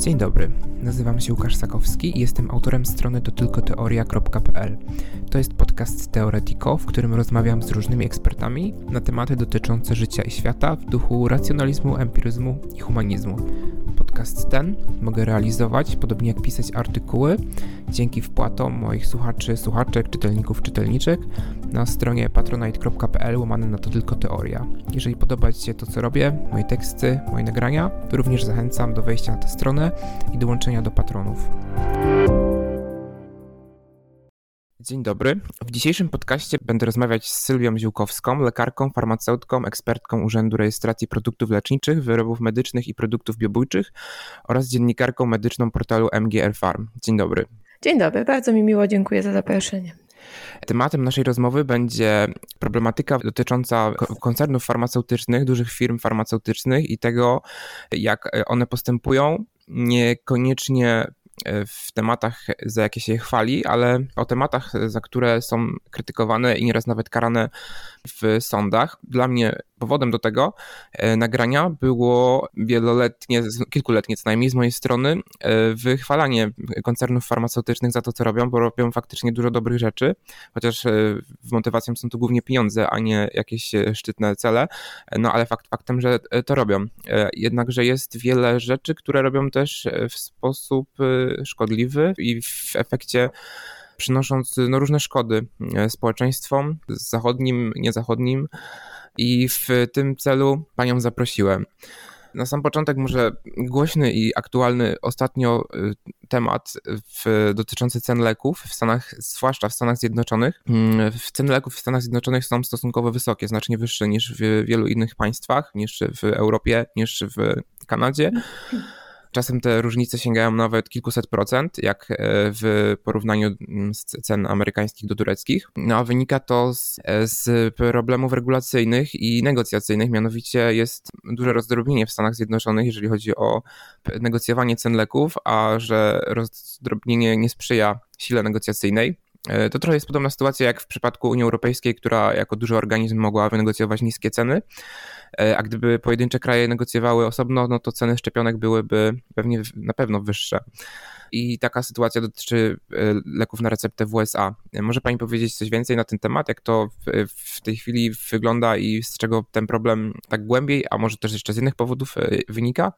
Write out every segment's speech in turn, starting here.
Dzień dobry, nazywam się Łukasz Sakowski i jestem autorem strony to tylko teoria.pl. To jest podcast Teoretiko, w którym rozmawiam z różnymi ekspertami na tematy dotyczące życia i świata w duchu racjonalizmu, empiryzmu i humanizmu. Podcast ten mogę realizować, podobnie jak pisać artykuły, dzięki wpłatom moich słuchaczy, słuchaczek, czytelników, czytelniczek na stronie patronite.pl łamane na to tylko teoria. Jeżeli podoba Ci się to, co robię, moje teksty, moje nagrania, to również zachęcam do wejścia na tę stronę i dołączenia do patronów. Dzień dobry. W dzisiejszym podcaście będę rozmawiać z Sylwią Ziółkowską, lekarką, farmaceutką, ekspertką Urzędu Rejestracji Produktów Leczniczych, Wyrobów Medycznych i Produktów Biobójczych oraz dziennikarką medyczną portalu MGR Farm. Dzień dobry. Dzień dobry, bardzo mi miło, dziękuję za zaproszenie. Tematem naszej rozmowy będzie problematyka dotycząca koncernów farmaceutycznych, dużych firm farmaceutycznych i tego, jak one postępują, niekoniecznie w tematach, za jakie się je chwali, ale o tematach, za które są krytykowane i nieraz nawet karane w sądach. Dla mnie powodem do tego e, nagrania było wieloletnie, kilkuletnie co najmniej z mojej strony e, wychwalanie koncernów farmaceutycznych za to, co robią, bo robią faktycznie dużo dobrych rzeczy, chociaż e, motywacją są to głównie pieniądze, a nie jakieś szczytne cele, no ale fakt faktem, że to robią. Jednakże jest wiele rzeczy, które robią też w sposób szkodliwy i w efekcie przynosząc no, różne szkody społeczeństwom zachodnim, niezachodnim i w tym celu panią zaprosiłem. Na sam początek może głośny i aktualny ostatnio y, temat w, dotyczący cen leków w Stanach, zwłaszcza w Stanach Zjednoczonych. Mm, ceny leków w Stanach Zjednoczonych są stosunkowo wysokie, znacznie wyższe niż w wielu innych państwach, niż w Europie, niż w Kanadzie. Czasem te różnice sięgają nawet kilkuset procent, jak e, w porównaniu mm, z cen amerykańskich do tureckich. No a wynika to z, e, z problemów regulacyjnych i negocjacyjnych, mianowicie jest duże rozdrobnienie w Stanach Zjednoczonych, jeżeli chodzi o negocjowanie cen leków, a że rozdrobnienie nie sprzyja sile negocjacyjnej. E, to trochę jest podobna sytuacja jak w przypadku Unii Europejskiej, która jako duży organizm mogła wynegocjować niskie ceny, e, a gdyby pojedyncze kraje negocjowały osobno, no to ceny szczepionek byłyby pewnie na pewno wyższe. I taka sytuacja dotyczy e, leków na receptę w USA. Może Pani powiedzieć coś więcej na ten temat, jak to w, w tej chwili wygląda i z czego ten problem tak głębiej, a może też jeszcze z innych powodów wynika?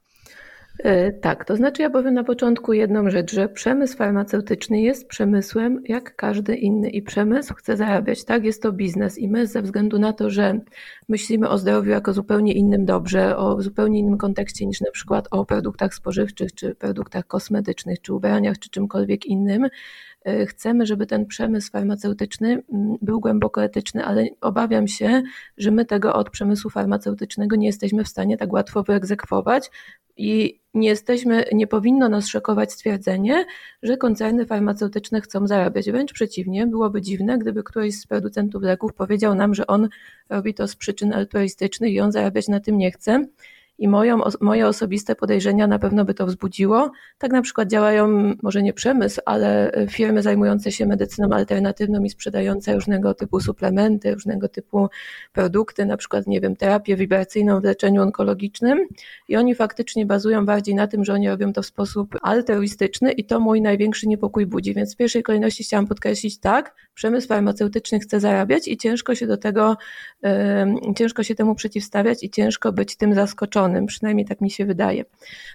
E, tak, to znaczy ja powiem na początku jedną rzecz, że przemysł farmaceutyczny jest przemysłem jak każdy inny i przemysł chce zarabiać, tak? Jest to biznes i my ze względu na to, że myślimy o zdrowiu jako zupełnie innym dobrze, o zupełnie innym kontekście niż na przykład o produktach spożywczych, czy produktach kosmetycznych, czy ubraniach, czy czymkolwiek innym, E, chcemy, żeby ten przemysł farmaceutyczny mm, był głęboko etyczny, ale obawiam się, że my tego od przemysłu farmaceutycznego nie jesteśmy w stanie tak łatwo wyegzekwować i nie jesteśmy, nie powinno nas szokować stwierdzenie, że koncerny farmaceutyczne chcą zarabiać. Wręcz przeciwnie, byłoby dziwne, gdyby któryś z producentów leków powiedział nam, że on robi to z przyczyn altruistycznych i on zarabiać na tym nie chce i moją, moje osobiste podejrzenia na pewno by to wzbudziło. Tak na przykład działają, może nie przemysł, ale firmy zajmujące się medycyną alternatywną i sprzedające różnego typu suplementy, różnego typu produkty, na przykład, nie wiem, terapię wibracyjną w leczeniu onkologicznym i oni faktycznie bazują bardziej na tym, że oni robią to w sposób altruistyczny i to mój największy niepokój budzi. Więc w pierwszej kolejności chciałam podkreślić tak, przemysł farmaceutyczny chce zarabiać i ciężko się do tego, ciężko się temu przeciwstawiać i ciężko być tym zaskoczonym przynajmniej tak mi się wydaje.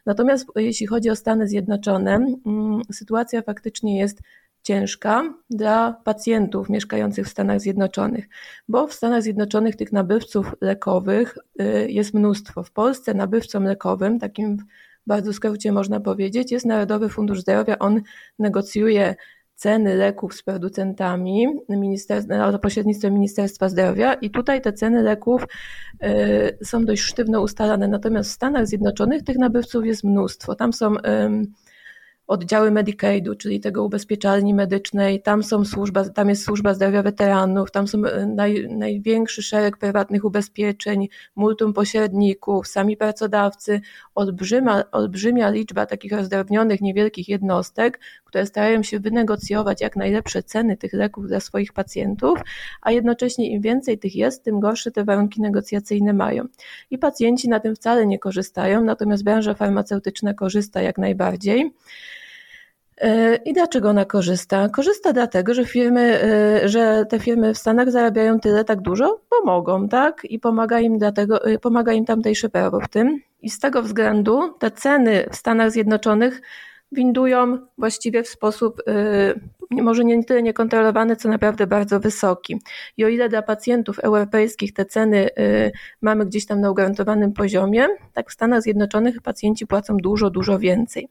Natomiast jeśli chodzi o Stany Zjednoczone, mm, sytuacja faktycznie jest ciężka dla pacjentów mieszkających w Stanach Zjednoczonych, bo w Stanach Zjednoczonych tych nabywców lekowych y, jest mnóstwo. W Polsce nabywcą lekowym, takim w bardzo skrócie można powiedzieć, jest Narodowy Fundusz Zdrowia. On negocjuje ceny leków z producentami no, za pośrednictwem Ministerstwa Zdrowia i tutaj te ceny leków y, są dość sztywno ustalane, natomiast w Stanach Zjednoczonych tych nabywców jest mnóstwo. Tam są oddziały Medicaidu, czyli tego ubezpieczalni medycznej, tam są służba, tam jest służba zdrowia weteranów, tam są e, naj, największy szereg prywatnych ubezpieczeń, multum pośredników, sami pracodawcy, olbrzymia, olbrzymia liczba takich rozdrobnionych, niewielkich jednostek, które starają się wynegocjować jak najlepsze ceny tych leków dla swoich pacjentów, a jednocześnie im więcej tych jest, tym gorsze te warunki negocjacyjne mają. I pacjenci na tym wcale nie korzystają, natomiast branża farmaceutyczna korzysta jak najbardziej. E, I dlaczego ona korzysta? Korzysta dlatego, że firmy, e, że te firmy w Stanach zarabiają tyle tak dużo, bo mogą, tak? I pomaga im dlatego, e, pomaga im tamtejsze prawo w tym. I z tego względu te ceny w Stanach Zjednoczonych windują właściwie w sposób może nie tyle niekontrolowany, co naprawdę bardzo wysoki. I o ile dla pacjentów europejskich te ceny mamy gdzieś tam na ugruntowanym poziomie, tak w Stanach Zjednoczonych pacjenci płacą dużo, dużo więcej.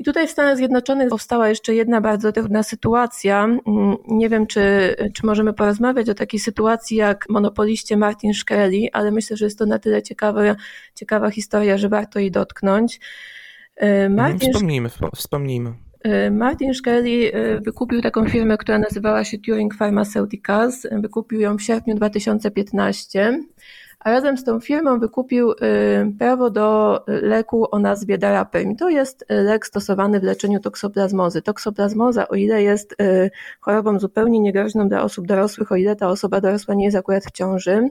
I tutaj w Stanach Zjednoczonych powstała jeszcze jedna bardzo trudna sytuacja. Mm, nie wiem, czy, czy możemy porozmawiać o takiej sytuacji jak monopoliście Martin Shkreli, ale myślę, że jest to na tyle ciekawa, ciekawa historia, że warto jej dotknąć. E, mhm, Martin wspomnijmy, wspomnijmy. E, Martin Shkreli e, wykupił taką firmę, która nazywała się Turing Pharmaceuticals. Wykupił ją w sierpniu 2015 a razem z tą firmą wykupił y, prawo do leku o nazwie Daraprim. To jest y, lek stosowany w leczeniu toksoplazmozy. Toksoplazmoza, o ile jest y, chorobą zupełnie niegroźną dla osób dorosłych, o ile ta osoba dorosła nie jest akurat w ciąży,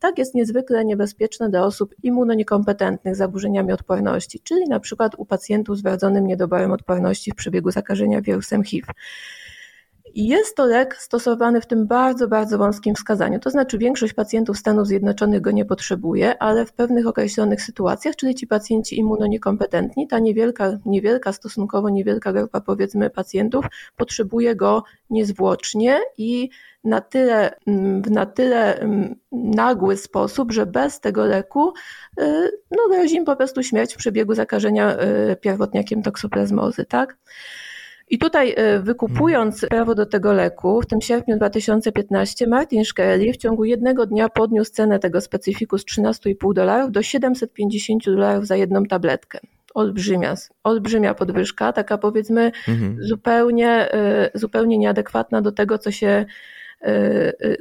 tak jest niezwykle niebezpieczna dla osób immunoniekompetentnych z zaburzeniami odporności, czyli na przykład u pacjentów z wrodzonym niedoborem odporności w przebiegu zakażenia wirusem HIV. I jest to lek stosowany w tym bardzo, bardzo wąskim wskazaniu. To znaczy większość pacjentów Stanów Zjednoczonych go nie potrzebuje, ale w pewnych określonych sytuacjach, czyli ci pacjenci immunoniekompetentni, ta niewielka, niewielka, stosunkowo niewielka grupa powiedzmy pacjentów potrzebuje go niezwłocznie i na tyle, mm, w na tyle mm, nagły sposób, że bez tego leku y, no, grozi im po prostu śmierć w przebiegu zakażenia y, pierwotniakiem toksoplazmozy, tak? I tutaj e, wykupując hmm. prawo do tego leku, w tym sierpniu 2015 Martin Shkreli w ciągu jednego dnia podniósł cenę tego specyfiku z 13,5 dolarów do 750 dolarów za jedną tabletkę. Olbrzymia, olbrzymia podwyżka, taka powiedzmy mhm. zupełnie, e, zupełnie nieadekwatna do tego, co się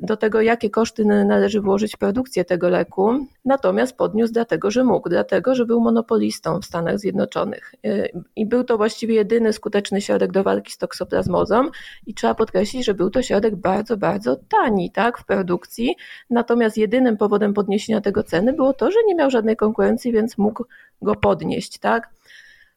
do tego, jakie koszty należy włożyć w produkcję tego leku, natomiast podniósł dlatego, że mógł, dlatego, że był monopolistą w Stanach Zjednoczonych. Y, I był to właściwie jedyny skuteczny środek do walki z toksoplazmozą i trzeba podkreślić, że był to środek bardzo, bardzo tani tak, w produkcji, natomiast jedynym powodem podniesienia tego ceny było to, że nie miał żadnej konkurencji, więc mógł go podnieść. Tak?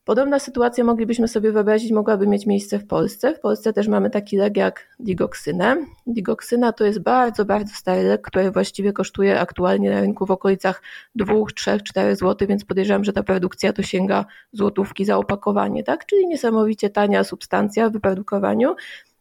Podobna sytuacja moglibyśmy sobie wyobrazić, mogłaby mieć miejsce w Polsce. W Polsce też mamy taki lek jak digoksynę. Digoksyna to jest bardzo, bardzo stary lek, który właściwie kosztuje aktualnie na rynku w okolicach 2, 3, 4 zł, więc podejrzewam, że ta produkcja to sięga złotówki za opakowanie, tak? Czyli niesamowicie tania substancja w wyprodukowaniu.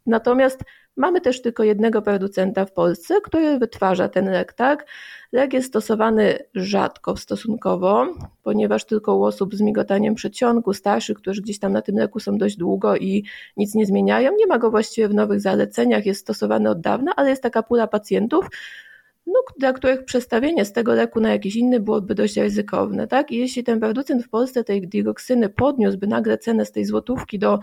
Natomiast Mamy też tylko jednego producenta w Polsce, który wytwarza ten lek, tak? Lek jest stosowany rzadko stosunkowo, ponieważ tylko u osób z migotaniem przedsionku, starszych, którzy gdzieś tam na tym leku są dość długo i nic nie zmieniają. Nie ma go właściwie w nowych zaleceniach, jest stosowany od dawna, ale jest taka pula pacjentów, no, dla których przestawienie z tego leku na jakiś inny byłoby dość ryzykowne. Tak? I jeśli ten producent w Polsce tej diroksyny podniósłby nagle cenę z tej złotówki do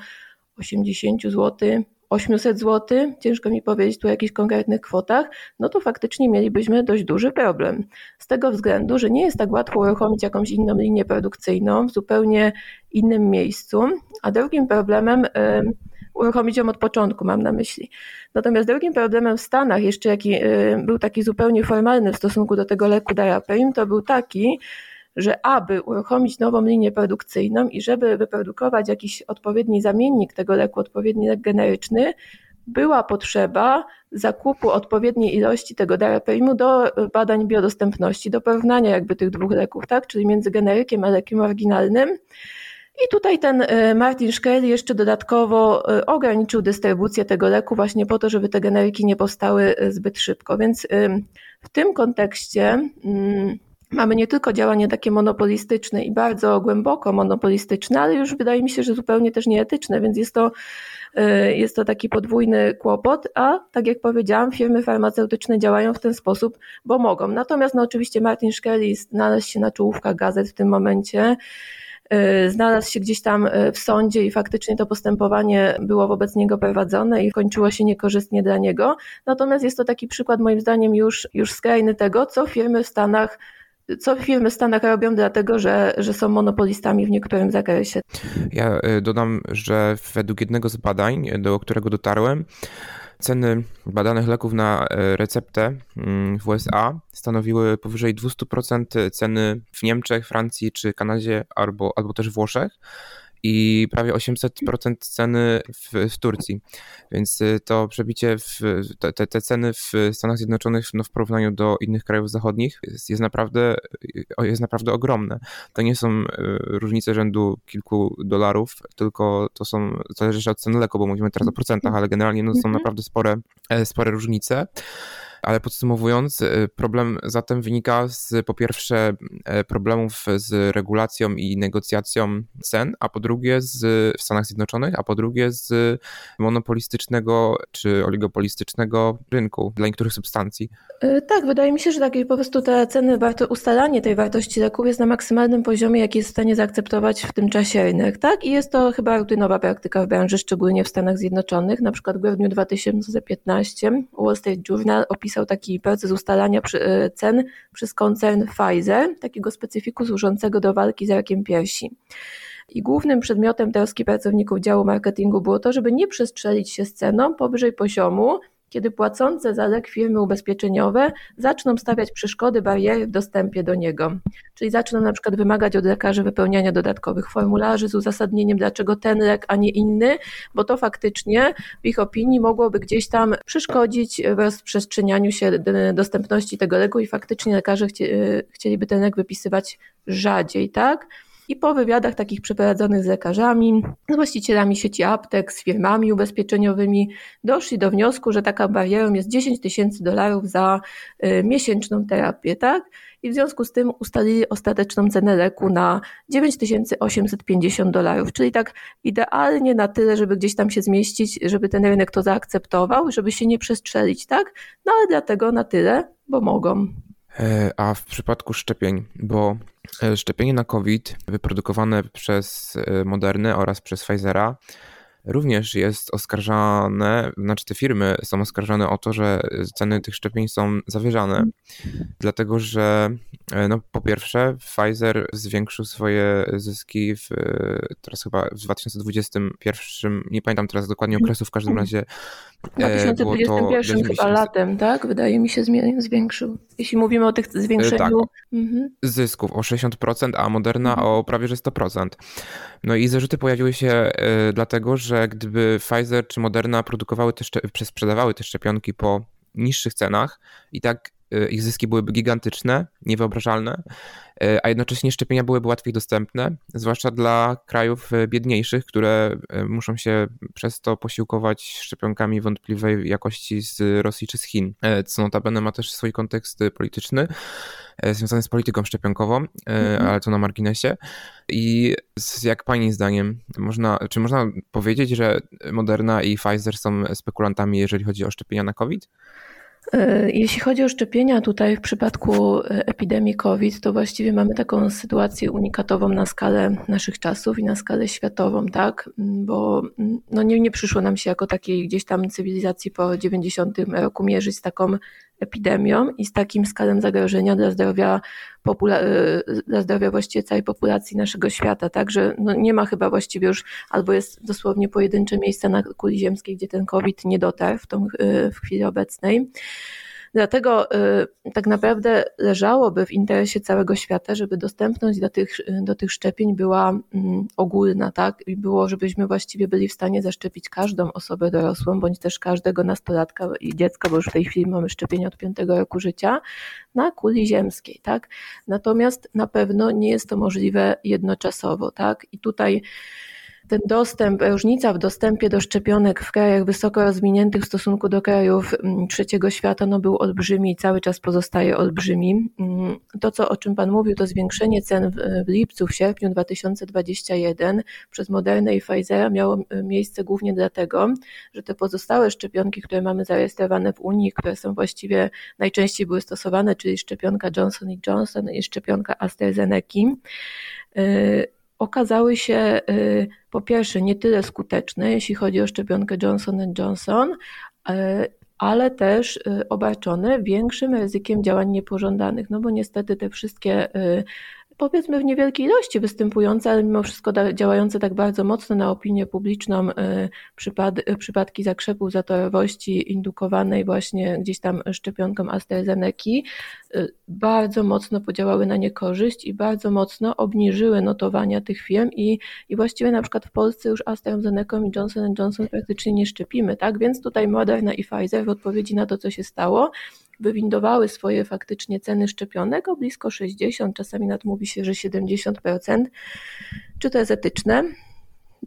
80 zł, 800 zł, ciężko mi powiedzieć tu o jakichś konkretnych kwotach, no to faktycznie mielibyśmy dość duży problem. Z tego względu, że nie jest tak łatwo uruchomić jakąś inną linię produkcyjną w zupełnie innym miejscu, a drugim problemem uruchomić ją od początku, mam na myśli. Natomiast drugim problemem w Stanach, jeszcze jaki był taki zupełnie formalny w stosunku do tego leku Daraprim, to był taki, że aby uruchomić nową linię produkcyjną i żeby wyprodukować jakiś odpowiedni zamiennik tego leku, odpowiedni lek generyczny, była potrzeba zakupu odpowiedniej ilości tego daraprimu do badań biodostępności, do porównania jakby tych dwóch leków, tak? czyli między generykiem a lekiem oryginalnym. I tutaj ten e, Martin Shkreli jeszcze dodatkowo e, ograniczył dystrybucję tego leku właśnie po to, żeby te generyki nie powstały e, zbyt szybko. Więc w tym kontekście mm, mamy nie tylko działanie takie monopolistyczne i bardzo głęboko monopolistyczne, ale już wydaje mi się, że zupełnie też nieetyczne, więc jest to, y, jest to taki podwójny kłopot, a tak jak powiedziałam, firmy farmaceutyczne działają w ten sposób, bo mogą. Natomiast no, oczywiście Martin Shkreli znalazł się na czołówkach gazet w tym momencie, znalazł się gdzieś tam w sądzie i faktycznie to postępowanie było wobec niego prowadzone i kończyło się niekorzystnie dla niego. Natomiast jest to taki przykład moim zdaniem już, już skrajny tego, co firmy w Stanach co firmy w Stanach robią, dlatego że, że są monopolistami w niektórym zakresie. Ja y, dodam, że według jednego z badań, do którego dotarłem, ceny badanych leków na y, receptę mm, w USA stanowiły powyżej 200% ceny w Niemczech, Francji czy Kanadzie albo, albo też Włoszech i prawie 800% ceny w, w, Turcji. Więc y, to przebicie, w, te, te ceny w Stanach Zjednoczonych no w porównaniu do innych krajów zachodnich jest, jest, naprawdę, jest naprawdę ogromne. To nie są y, różnice rzędu kilku dolarów, tylko to są, zależy od ceny leku, bo mówimy teraz o procentach, ale generalnie no, są mhm. naprawdę spore, e, spore różnice. Ale podsumowując, y, problem zatem wynika z po pierwsze e, problemów z regulacją i negocjacją cen, a po drugie z, w Stanach Zjednoczonych, a po drugie z monopolistycznego czy oligopolistycznego rynku dla niektórych substancji. E, tak, wydaje mi się, że takie po prostu te ceny, ustalanie tej wartości leków jest na maksymalnym poziomie, jaki jest w stanie zaakceptować w tym czasie rynek, tak? I jest to chyba rutynowa praktyka w branży, szczególnie w Stanach Zjednoczonych. Na przykład w grudniu 2015 Wall Street Journal opisał opisał taki proces ustalania e, cen przez koncern Pfizer, takiego specyfiku służącego do walki z rakiem piersi. I głównym przedmiotem troski pracowników działu marketingu było to, żeby nie przestrzelić się z ceną powyżej poziomu, kiedy płacące za lek firmy ubezpieczeniowe zaczną stawiać przeszkody, bariery w dostępie do niego. Czyli zaczną na przykład wymagać od lekarzy wypełniania dodatkowych formularzy z uzasadnieniem, dlaczego ten lek, a nie inny, bo to faktycznie w ich opinii mogłoby gdzieś tam przeszkodzić w rozprzestrzenianiu się dostępności tego leku i faktycznie lekarze chcieliby ten lek wypisywać rzadziej, tak? I po wywiadach takich przeprowadzonych z lekarzami, z właścicielami sieci aptek, z firmami ubezpieczeniowymi, doszli do wniosku, że taka barierą jest 10 tysięcy dolarów za y, miesięczną terapię, tak? I w związku z tym ustalili ostateczną cenę leku na 9850 dolarów, czyli tak idealnie na tyle, żeby gdzieś tam się zmieścić, żeby ten rynek to zaakceptował, żeby się nie przestrzelić, tak? No ale dlatego na tyle, bo mogą. E, a w przypadku szczepień, bo e, szczepienie na COVID wyprodukowane przez e, Modernę oraz przez Pfizera również jest oskarżane, znaczy te firmy są oskarżane o to, że ceny tych szczepień są zawyżane, dlatego że no, po pierwsze Pfizer zwiększył swoje zyski w, teraz chyba w 2021, nie pamiętam teraz dokładnie okresu, w każdym razie w 2021 chyba latem, tak? Wydaje mi się zwiększył. Jeśli mówimy o tych zwiększeniu... Tak, mhm. zysków o 60%, a Moderna mhm. o prawie że 100%. No i zarzuty pojawiły się dlatego, że gdyby Pfizer czy Moderna produkowały te, sprzedawały te szczepionki po niższych cenach i tak y, ich zyski byłyby gigantyczne, niewyobrażalne, y, a jednocześnie szczepienia byłyby łatwiej dostępne, zwłaszcza dla krajów biedniejszych, które muszą się przez to posiłkować szczepionkami wątpliwej jakości z Rosji czy z Chin, co notabene ma też swój kontekst polityczny. E, związane z polityką szczepionkową, e, mhm. ale to na marginesie. I jak pani zdaniem, można, czy można powiedzieć, że Moderna i Pfizer są spekulantami, jeżeli chodzi o szczepienia na COVID? E, jeśli chodzi o szczepienia, tutaj w przypadku epidemii COVID, to właściwie mamy taką sytuację unikatową na skalę naszych czasów i na skalę światową, tak? Bo no nie, nie przyszło nam się jako takiej gdzieś tam cywilizacji po 90 roku mierzyć z taką epidemią i z takim skalem zagrożenia dla zdrowia, popula- y, dla zdrowia właściwie całej populacji naszego świata. Także no nie ma chyba właściwie już, albo jest dosłownie pojedyncze miejsca na kuli ziemskiej, gdzie ten COVID nie dotarł w, tą, y, w chwili obecnej. Dlatego y, tak naprawdę leżałoby w interesie całego świata, żeby dostępność do tych, do tych szczepień była mm, ogólna, tak? I było, żebyśmy właściwie byli w stanie zaszczepić każdą osobę dorosłą, bądź też każdego nastolatka i dziecka, bo już w tej chwili mamy szczepienia od piątego roku życia, na kuli ziemskiej, tak? Natomiast na pewno nie jest to możliwe jednoczasowo, tak? I tutaj ten dostęp, różnica w dostępie do szczepionek w krajach wysoko rozwiniętych w stosunku do krajów mm, trzeciego świata no, był olbrzymi i cały czas pozostaje olbrzymi. Mm, to, co, o czym Pan mówił, to zwiększenie cen w, w lipcu, w sierpniu 2021 przez Modernę i Pfizera miało miejsce głównie dlatego, że te pozostałe szczepionki, które mamy zarejestrowane w Unii, które są właściwie najczęściej były stosowane, czyli szczepionka Johnson Johnson i szczepionka AstraZeneca, y, okazały się po pierwsze nie tyle skuteczne, jeśli chodzi o szczepionkę Johnson Johnson, ale też obarczone większym ryzykiem działań niepożądanych, no bo niestety te wszystkie powiedzmy w niewielkiej ilości występujące, ale mimo wszystko działające tak bardzo mocno na opinię publiczną y, przypad przypadki zakrzepów zatorowości indukowanej właśnie gdzieś tam szczepionką AstraZeneca y, bardzo mocno podziałały na niekorzyść i bardzo mocno obniżyły notowania tych firm i, i właściwie na przykład w Polsce już AstraZeneca i Johnson Johnson praktycznie nie szczepimy, tak? Więc tutaj Moderna i Pfizer w odpowiedzi na to, co się stało, wywindowały swoje faktycznie ceny szczepionek o blisko 60, czasami nawet mówi się, że 70%. Czy to jest etyczne?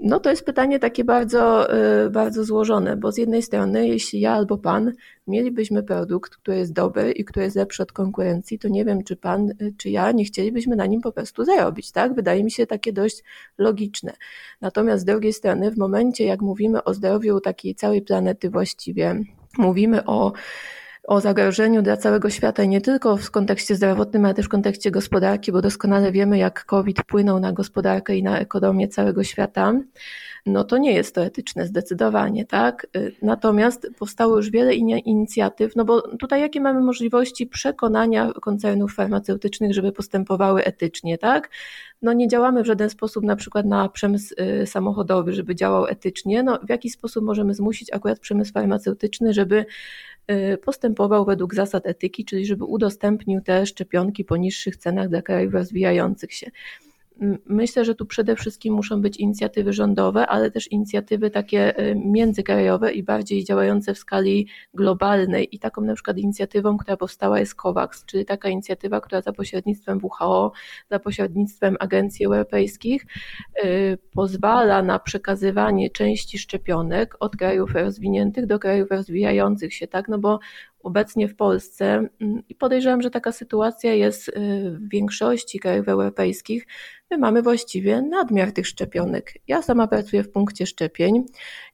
No to jest pytanie takie bardzo, y, bardzo złożone, bo z jednej strony, jeśli ja albo pan mielibyśmy produkt, który jest dobry i który jest lepszy od konkurencji, to nie wiem, czy pan, y, czy ja nie chcielibyśmy na nim po prostu zarobić, tak? Wydaje mi się takie dość logiczne. Natomiast z drugiej strony, w momencie, jak mówimy o zdrowiu takiej całej planety właściwie, mówimy o o zagrożeniu dla całego świata nie tylko w kontekście zdrowotnym, ale też w kontekście gospodarki, bo doskonale wiemy, jak COVID wpłynął na gospodarkę i na ekonomię całego świata, no to nie jest etyczne zdecydowanie, tak? Natomiast powstało już wiele inicjatyw, no bo tutaj jakie mamy możliwości przekonania koncernów farmaceutycznych, żeby postępowały etycznie, tak? No nie działamy w żaden sposób na przykład na przemysł y, samochodowy, żeby działał etycznie, no w jaki sposób możemy zmusić akurat przemysł farmaceutyczny, żeby postępował według zasad etyki, czyli żeby udostępnił te szczepionki po niższych cenach dla krajów rozwijających się. Myślę, że tu przede wszystkim muszą być inicjatywy rządowe, ale też inicjatywy takie y, międzykrajowe i bardziej działające w skali globalnej. I taką na przykład inicjatywą, która powstała jest COVAX, czyli taka inicjatywa, która za pośrednictwem WHO, za pośrednictwem agencji europejskich y, pozwala na przekazywanie części szczepionek od krajów rozwiniętych do krajów rozwijających się, tak? No bo obecnie w Polsce mm, i podejrzewam, że taka sytuacja jest y, w większości krajów europejskich. My mamy właściwie nadmiar tych szczepionek. Ja sama pracuję w punkcie szczepień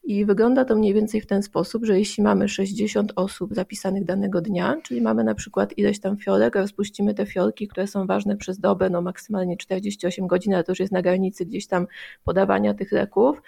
i wygląda to mniej więcej w ten sposób, że jeśli mamy 60 osób zapisanych danego dnia, czyli mamy na przykład ileś tam fiolek, rozpuścimy te fiolki, które są ważne przez dobę, no maksymalnie 48 godzin, ale to już jest na granicy gdzieś tam podawania tych leków,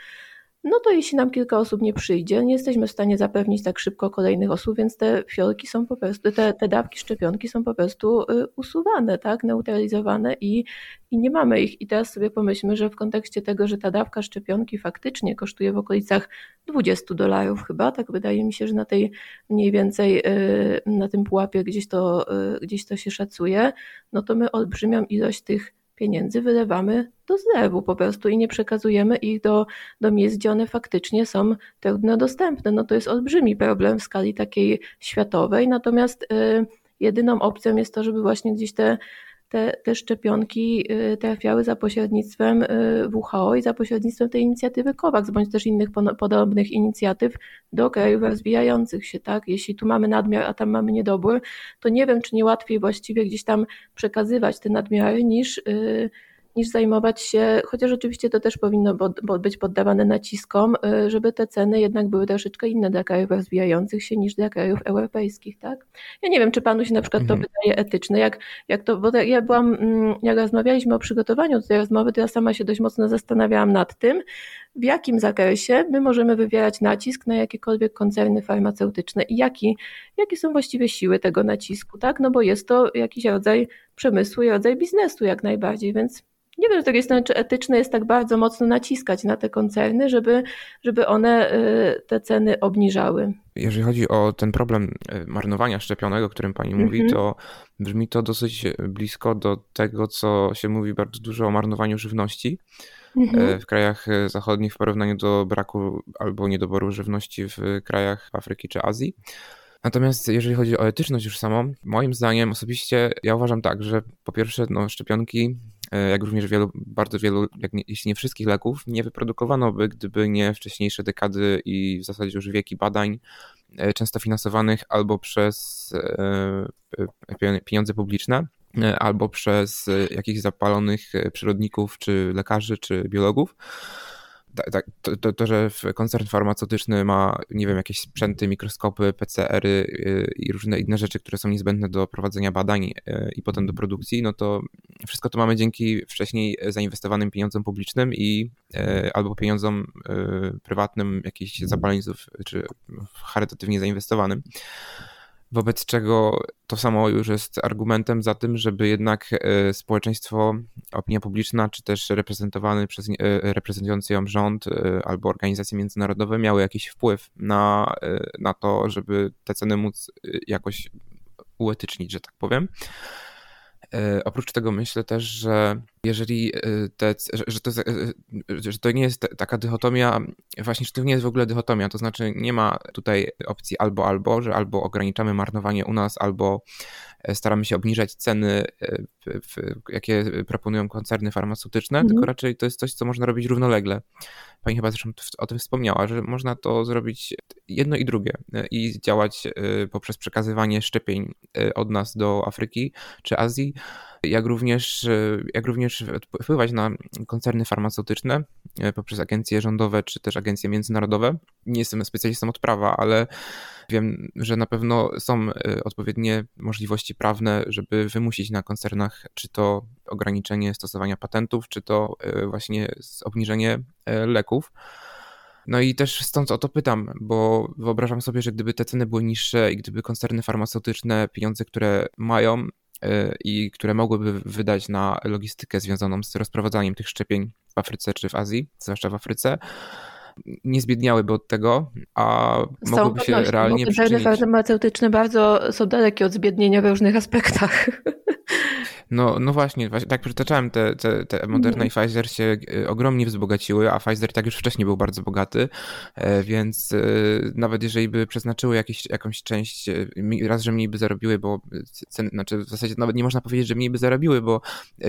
no to jeśli nam kilka osób nie przyjdzie, nie jesteśmy w stanie zapewnić tak szybko kolejnych osób, więc te fiolki są po prostu, te, te dawki szczepionki są po prostu y, usuwane, tak, neutralizowane i, i nie mamy ich. I teraz sobie pomyślmy, że w kontekście tego, że ta dawka szczepionki faktycznie kosztuje w okolicach 20 dolarów chyba, tak wydaje mi się, że na tej mniej więcej, y, na tym pułapie gdzieś to, y, gdzieś to się szacuje, no to my olbrzymią ilość tych pieniędzy wylewamy do zlewu po prostu i nie przekazujemy ich do, do miejsc, gdzie one faktycznie są trudno dostępne. No to jest olbrzymi problem w skali takiej światowej, natomiast y, jedyną opcją jest to, żeby właśnie gdzieś te te, te szczepionki y, trafiały za pośrednictwem y, WHO i za pośrednictwem tej inicjatywy COVAX, bądź też innych podobnych inicjatyw do krajów rozwijających się, tak? Jeśli tu mamy nadmiar, a tam mamy niedobór, to nie wiem, czy nie łatwiej właściwie gdzieś tam przekazywać te nadmiary niż y, niż zajmować się, chociaż oczywiście to też powinno być poddawane naciskom, y, żeby te ceny jednak były troszeczkę inne dla krajów rozwijających się niż dla krajów europejskich, tak? Ja nie wiem, czy panu się na przykład mhm. to wydaje etyczne, jak, jak to, bo ja byłam, mm, jak rozmawialiśmy o przygotowaniu do tej rozmowy, to ja sama się dość mocno zastanawiałam nad tym, w jakim zakresie my możemy wywierać nacisk na jakiekolwiek koncerny farmaceutyczne i jaki, jakie są właściwie siły tego nacisku, tak? No bo jest to jakiś rodzaj przemysłu i rodzaj biznesu jak najbardziej, więc nie wiem z drugiej strony, czy etyczne jest tak bardzo mocno naciskać na te koncerny, żeby, żeby one y, te ceny obniżały. Jeżeli chodzi o ten problem y, marnowania szczepionek, o którym pani mówi, mm -hmm. to brzmi to dosyć blisko do tego, co się mówi bardzo dużo o marnowaniu żywności mm -hmm. w krajach zachodnich w porównaniu do braku albo niedoboru żywności w krajach Afryki czy Azji. Natomiast jeżeli chodzi o etyczność już samą, moim zdaniem osobiście ja uważam tak, że po pierwsze no, szczepionki jak również wielu, bardzo wielu, nie, jeśli nie wszystkich leków, nie wyprodukowano by, gdyby nie wcześniejsze dekady i w zasadzie już wieki badań, e, często finansowanych albo przez e, pieniądze publiczne, albo przez jakichś zapalonych przyrodników, czy lekarzy, czy biologów. To, to, to, że koncern farmaceutyczny ma, nie wiem, jakieś sprzęty, mikroskopy, PCR-y y, i różne inne rzeczy, które są niezbędne do prowadzenia badań y, i potem do produkcji, no to wszystko to mamy dzięki wcześniej zainwestowanym pieniądzom publicznym i y, albo pieniądzom prywatnym jakichś zapaleńców, czy charytatywnie zainwestowanym. Wobec czego to samo już jest argumentem za tym, żeby jednak e, społeczeństwo, opinia publiczna, czy też reprezentowany przez, e, reprezentujący ją rząd e, albo organizacje międzynarodowe miały jakiś wpływ na, na to, żeby te ceny móc jakoś uetycznić, że tak powiem. Oprócz tego myślę też, że jeżeli e, te, że to, e, że to nie jest taka dychotomia, właśnie, że to nie jest w ogóle dychotomia, to znaczy nie ma tutaj opcji albo albo, że albo ograniczamy marnowanie u nas, albo staramy się obniżać ceny, jakie proponują koncerny farmaceutyczne, mhm. tylko raczej to jest coś, co można robić równolegle. Pani chyba zresztą o tym wspomniała, że można to zrobić jedno i drugie i działać poprzez przekazywanie szczepień od nas do Afryki czy Azji, jak również, jak również wpływać na koncerny farmaceutyczne poprzez agencje rządowe czy też agencje międzynarodowe. Nie jestem specjalistą od prawa, ale wiem, że na pewno są odpowiednie możliwości prawne, żeby wymusić na koncernach czy to ograniczenie stosowania patentów, czy to właśnie obniżenie leków. No i też stąd o to pytam, bo wyobrażam sobie, że gdyby te ceny były niższe i gdyby koncerny farmaceutyczne pieniądze, które mają e, i które mogłyby wydać na logistykę związaną z rozprowadzaniem tych szczepień w Afryce czy w Azji, zwłaszcza w Afryce, nie zbiedniałyby od tego, a z mogłyby się realnie przyczynić. farmaceutyczne bardzo są dalekie od zbiednienia w różnych aspektach. No, no właśnie, właśnie tak przytaczałem, te, te, te Moderna mm. i Pfizer się e, ogromnie wzbogaciły, a Pfizer tak już wcześniej był bardzo bogaty, e, więc e, nawet jeżeli by przeznaczyły jakieś, jakąś część, raz, że mniej by zarobiły, bo ceny, znaczy w zasadzie nawet nie można powiedzieć, że mniej by zarobiły, bo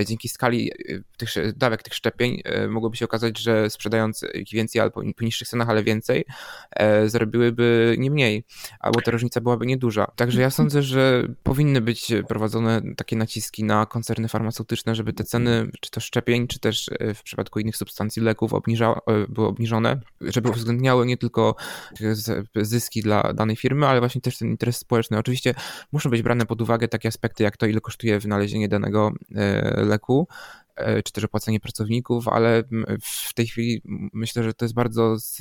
dzięki skali tych dawek tych szczepień mogłoby się okazać, że sprzedając więcej albo po niższych cenach, ale więcej, zarobiłyby nie mniej, albo ta różnica byłaby nieduża. Także ja sądzę, że powinny być prowadzone takie naciski na koncerny farmaceutyczne, żeby te ceny, czy to szczepień, czy też e, w przypadku innych substancji leków obniża, e, były obniżone, żeby uwzględniały nie tylko zyski dla danej firmy, ale właśnie też ten interes społeczny. Oczywiście muszą być brane pod uwagę takie aspekty, jak to, ile kosztuje wynalezienie danego e, leku, E, czy też opłacenie pracowników, ale w tej chwili myślę, że to jest bardzo z,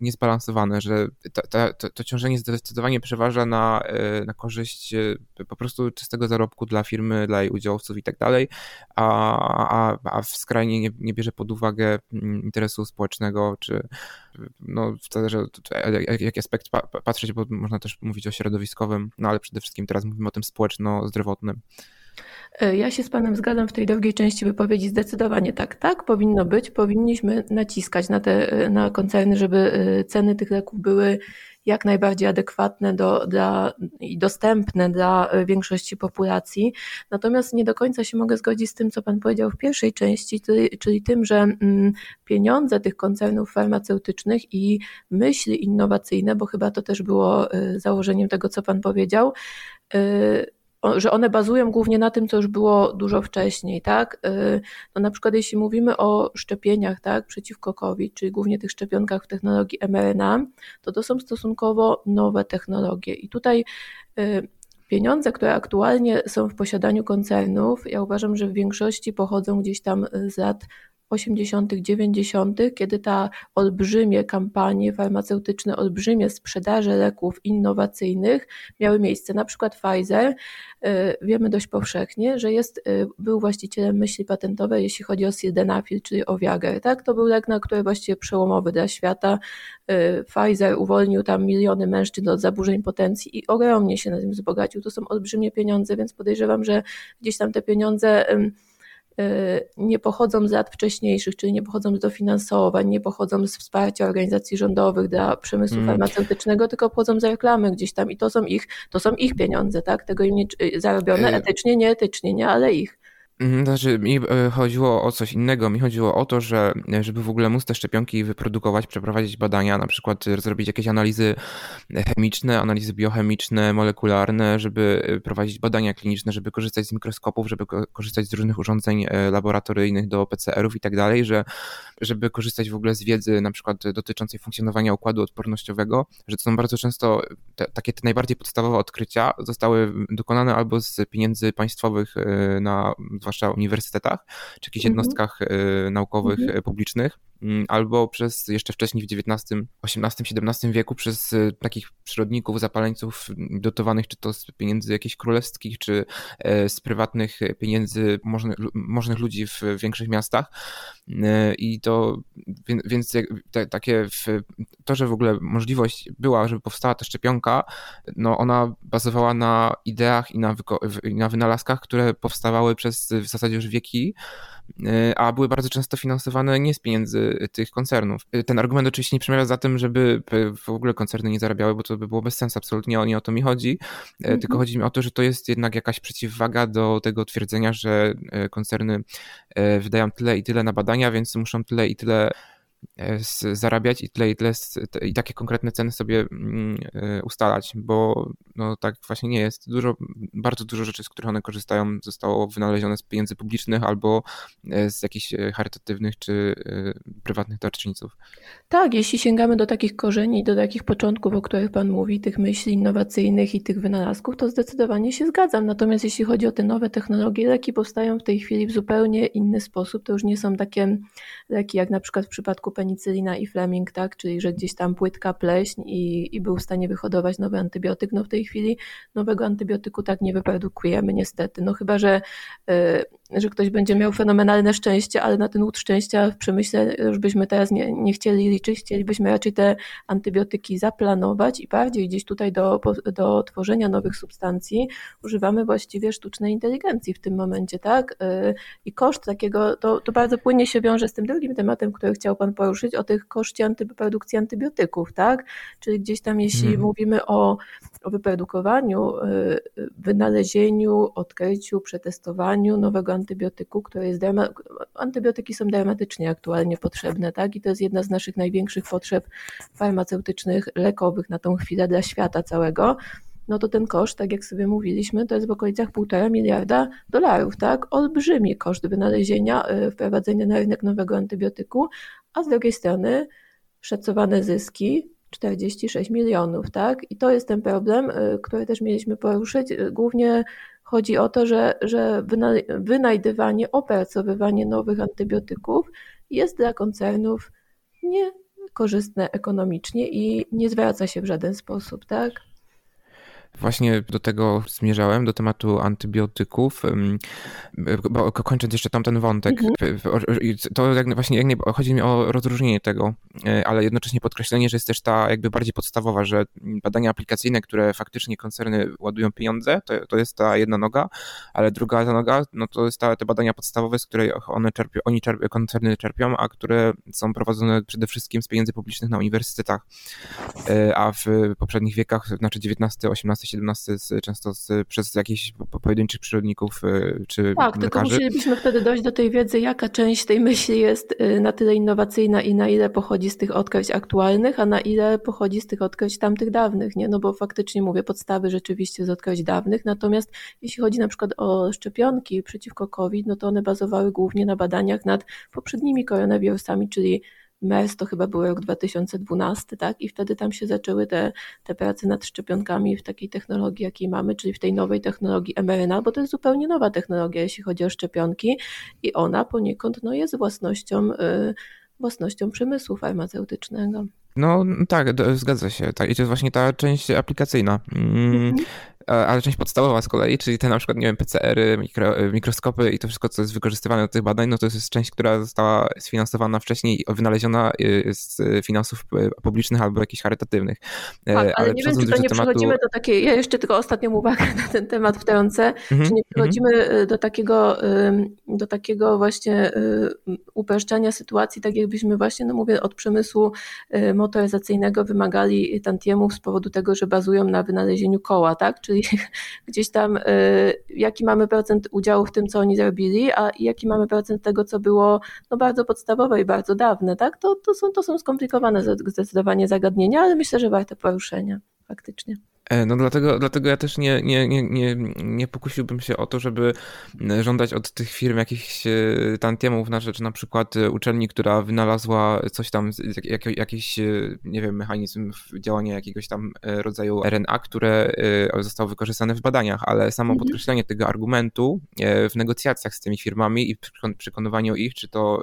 niezbalansowane, że to, to ciążenie zdecydowanie przeważa na, e, na korzyść e, po prostu czystego zarobku dla firmy, dla jej udziałowców i tak dalej, a, a, w skrajnie nie, nie bierze pod uwagę interesu społecznego, czy no zależy jaki aspekt patrzeć, bo można też mówić o środowiskowym, no ale przede wszystkim teraz mówimy o tym społeczno-zdrowotnym. E, ja się z Panem zgadzam w tej drugiej części wypowiedzi zdecydowanie tak. Tak powinno być. Powinniśmy naciskać na te e, na koncerny, żeby e, ceny tych leków były jak najbardziej adekwatne do, dla, i dostępne dla większości populacji. Natomiast nie do końca się mogę zgodzić z tym, co Pan powiedział w pierwszej części, czyli tym, że mm, pieniądze tych koncernów farmaceutycznych i myśli innowacyjne, bo chyba to też było założeniem tego, co Pan powiedział, że one bazują głównie na tym, co już było dużo wcześniej, tak? Y, no na przykład jeśli mówimy o szczepieniach, tak, przeciwko COVID, czyli głównie tych szczepionkach w technologii mRNA, to to są stosunkowo nowe technologie i tutaj y, pieniądze, które aktualnie są w posiadaniu koncernów, ja uważam, że w większości pochodzą gdzieś tam z lat 80., 90., kiedy ta olbrzymie kampanie farmaceutyczne, olbrzymie sprzedaże leków innowacyjnych miały miejsce. Na przykład Pfizer, y, wiemy dość powszechnie, że jest, y, był właścicielem myśli patentowej, jeśli chodzi o sildenafil, czyli o Viagra. Tak? To był lek, na który właściwie przełomowy dla świata. Y, Pfizer uwolnił tam miliony mężczyzn od zaburzeń potencji i ogromnie się na tym wzbogacił. To są olbrzymie pieniądze, więc podejrzewam, że gdzieś tam te pieniądze nie pochodzą z lat wcześniejszych, czyli nie pochodzą z dofinansowań, nie pochodzą z wsparcia organizacji rządowych dla przemysłu mm. farmaceutycznego, tylko pochodzą z reklamy gdzieś tam i to są ich, to są ich pieniądze, tak? Tego im nie y, zarobione y, etycznie, nieetycznie, nie, ale ich. Mhm, znaczy, mi e, chodziło o coś innego. Mi chodziło o to, że żeby w ogóle móc te szczepionki wyprodukować, przeprowadzić badania, na przykład zrobić jakieś analizy chemiczne, analizy biochemiczne, molekularne, żeby prowadzić badania kliniczne, żeby korzystać z mikroskopów, żeby korzystać z różnych urządzeń e, laboratoryjnych do PCR-ów i tak dalej, że żeby korzystać w ogóle z wiedzy na przykład dotyczącej funkcjonowania układu odpornościowego, że to są bardzo często te, takie te najbardziej podstawowe odkrycia zostały dokonane albo z pieniędzy państwowych na zwłaszcza uniwersytetach, czy jakichś mhm. jednostkach naukowych mhm. publicznych, Mm, albo przez jeszcze wcześniej w XIX, XVIII, XVII wieku przez y, takich przyrodników, zapaleńców dotowanych czy to z pieniędzy jakichś królewskich, czy e, z prywatnych pieniędzy możnych, możnych ludzi w większych miastach. E, I to, więc te, takie, to, że w ogóle możliwość była, żeby powstała ta szczepionka, no ona bazowała na ideach i na, na wynalazkach, które powstawały przez w zasadzie już wieki, a były bardzo często finansowane nie z pieniędzy tych koncernów. Ten argument oczywiście nie przemawia za tym, żeby w ogóle koncerny nie zarabiały, bo to by było bez sensu, absolutnie nie o to mi chodzi, mhm. tylko chodzi mi o to, że to jest jednak jakaś przeciwwaga do tego twierdzenia, że koncerny wydają tyle i tyle na badania, więc muszą tyle i tyle E, zarabiać i tyle, i tyle i takie konkretne ceny sobie mm, e, ustalać, bo no tak właśnie nie jest. Dużo, bardzo dużo rzeczy, z których one korzystają, zostało wynalezione z pieniędzy publicznych albo e, z jakichś charytatywnych czy prywatnych darczyńców. Tak, jeśli sięgamy do takich korzeni, do takich początków, o których Pan mówi, tych myśli innowacyjnych i tych wynalazków, to zdecydowanie się zgadzam. Natomiast jeśli chodzi o te nowe technologie, leki powstają w tej chwili w zupełnie inny sposób. To już nie są takie leki, jak na przykład w przypadku penicylina i Fleming, tak? czyli że gdzieś tam płytka pleśń i, i był w stanie wyhodować nowy antybiotyk. No w tej chwili nowego antybiotyku tak nie wyprodukujemy niestety. No chyba, że yy, że ktoś będzie miał fenomenalne szczęście, ale na ten łód szczęścia w przemyśle już byśmy teraz nie, nie chcieli liczyć, chcielibyśmy raczej te antybiotyki zaplanować i bardziej gdzieś tutaj do, do tworzenia nowych substancji używamy właściwie sztucznej inteligencji w tym momencie, tak? Y, I koszt takiego, to, to bardzo płynnie się wiąże z tym drugim tematem, który chciał Pan poruszyć, o tych koszcie antyprodukcji antybiotyków, tak? Czyli gdzieś tam, jeśli hmm. mówimy o, o wyprodukowaniu, y, wynalezieniu, odkryciu, przetestowaniu nowego antybiotyku, które jest antybiotyki są dramatycznie aktualnie potrzebne, tak? I to jest jedna z naszych największych potrzeb farmaceutycznych, lekowych na tą chwilę dla świata całego no to ten koszt, tak jak sobie mówiliśmy, to jest w okolicach 1,5 miliarda dolarów, tak? Olbrzymi koszt wynalezienia, y, wprowadzenia na rynek nowego antybiotyku, a z drugiej strony szacowane zyski 46 milionów, tak? I to jest ten problem, y, który też mieliśmy poruszyć. Y, głównie chodzi o to, że, że wynajdywanie, opracowywanie nowych antybiotyków jest dla koncernów niekorzystne ekonomicznie i nie zwraca się w żaden sposób, tak? Właśnie do tego zmierzałem, do tematu antybiotyków, bo kończąc jeszcze tamten wątek, mhm. to jak, właśnie jak nie, chodzi mi o rozróżnienie tego, e, ale jednocześnie podkreślenie, że jest też ta jakby bardziej podstawowa, że badania aplikacyjne, które faktycznie koncerny ładują pieniądze, to, to jest ta jedna noga, ale druga ta noga, no to jest ta, te badania podstawowe, z której one czerpią, oni czerpią, koncerny czerpią, a które są prowadzone przede wszystkim z pieniędzy publicznych na uniwersytetach, e, a w poprzednich wiekach, znaczy XIX, XVIII, XVII często z, przez jakichś pojedynczych przyrodników y, czy Tak, lekarzy. tylko musielibyśmy wtedy dojść do tej wiedzy, jaka część tej myśli jest y, na tyle innowacyjna i na ile pochodzi z tych odkryć aktualnych, a na ile pochodzi z tych odkryć tamtych dawnych, nie? No bo faktycznie mówię, podstawy rzeczywiście z odkryć dawnych, natomiast jeśli chodzi na przykład o szczepionki przeciwko COVID, no to one bazowały głównie na badaniach nad poprzednimi koronawirusami, czyli MERS to chyba był rok 2012, tak? I wtedy tam się zaczęły te, te prace nad szczepionkami w takiej technologii, jakiej mamy, czyli w tej nowej technologii mRNA, bo to jest zupełnie nowa technologia, jeśli chodzi o szczepionki i ona poniekąd no, jest własnością, yy, własnością przemysłu farmaceutycznego. No tak, zgadza się. Tak, I to jest właśnie ta część aplikacyjna. Mm, mhm ale część podstawowa z kolei, czyli te na przykład, nie wiem, PCR-y, mikro, mikroskopy i to wszystko, co jest wykorzystywane do tych badań, no to jest część, która została sfinansowana wcześniej i wynaleziona y, z finansów y, publicznych albo jakichś charytatywnych. E, tak, ale, ale nie wiem, czy to nie tematu... przechodzimy do takiej, ja jeszcze tylko ostatnią uwagę na ten temat wtrącę, mm -hmm, czy nie przechodzimy mm -hmm. do takiego, do takiego właśnie upraszczania sytuacji, tak jakbyśmy właśnie, no mówię, od przemysłu motoryzacyjnego wymagali tantiemów z powodu tego, że bazują na wynalezieniu koła, tak, czyli gdzieś tam y, jaki mamy procent udziału w tym, co oni zrobili, a jaki mamy procent tego, co było no, bardzo podstawowe i bardzo dawne, tak? To, to, są, to są skomplikowane zdecydowanie zagadnienia, ale myślę, że warte poruszenia faktycznie. E, no dlatego, dlatego ja też nie, nie, nie, nie, nie pokusiłbym się o to, żeby żądać od tych firm jakichś e, tantiemów na rzecz na przykład e, uczelni, która wynalazła coś tam, jak, jakiś, nie wiem, mechanizm działania jakiegoś tam rodzaju RNA, które zostało wykorzystane w badaniach, ale samo mhm. podkreślenie tego argumentu w negocjacjach z tymi firmami i przekonywaniu ich, czy to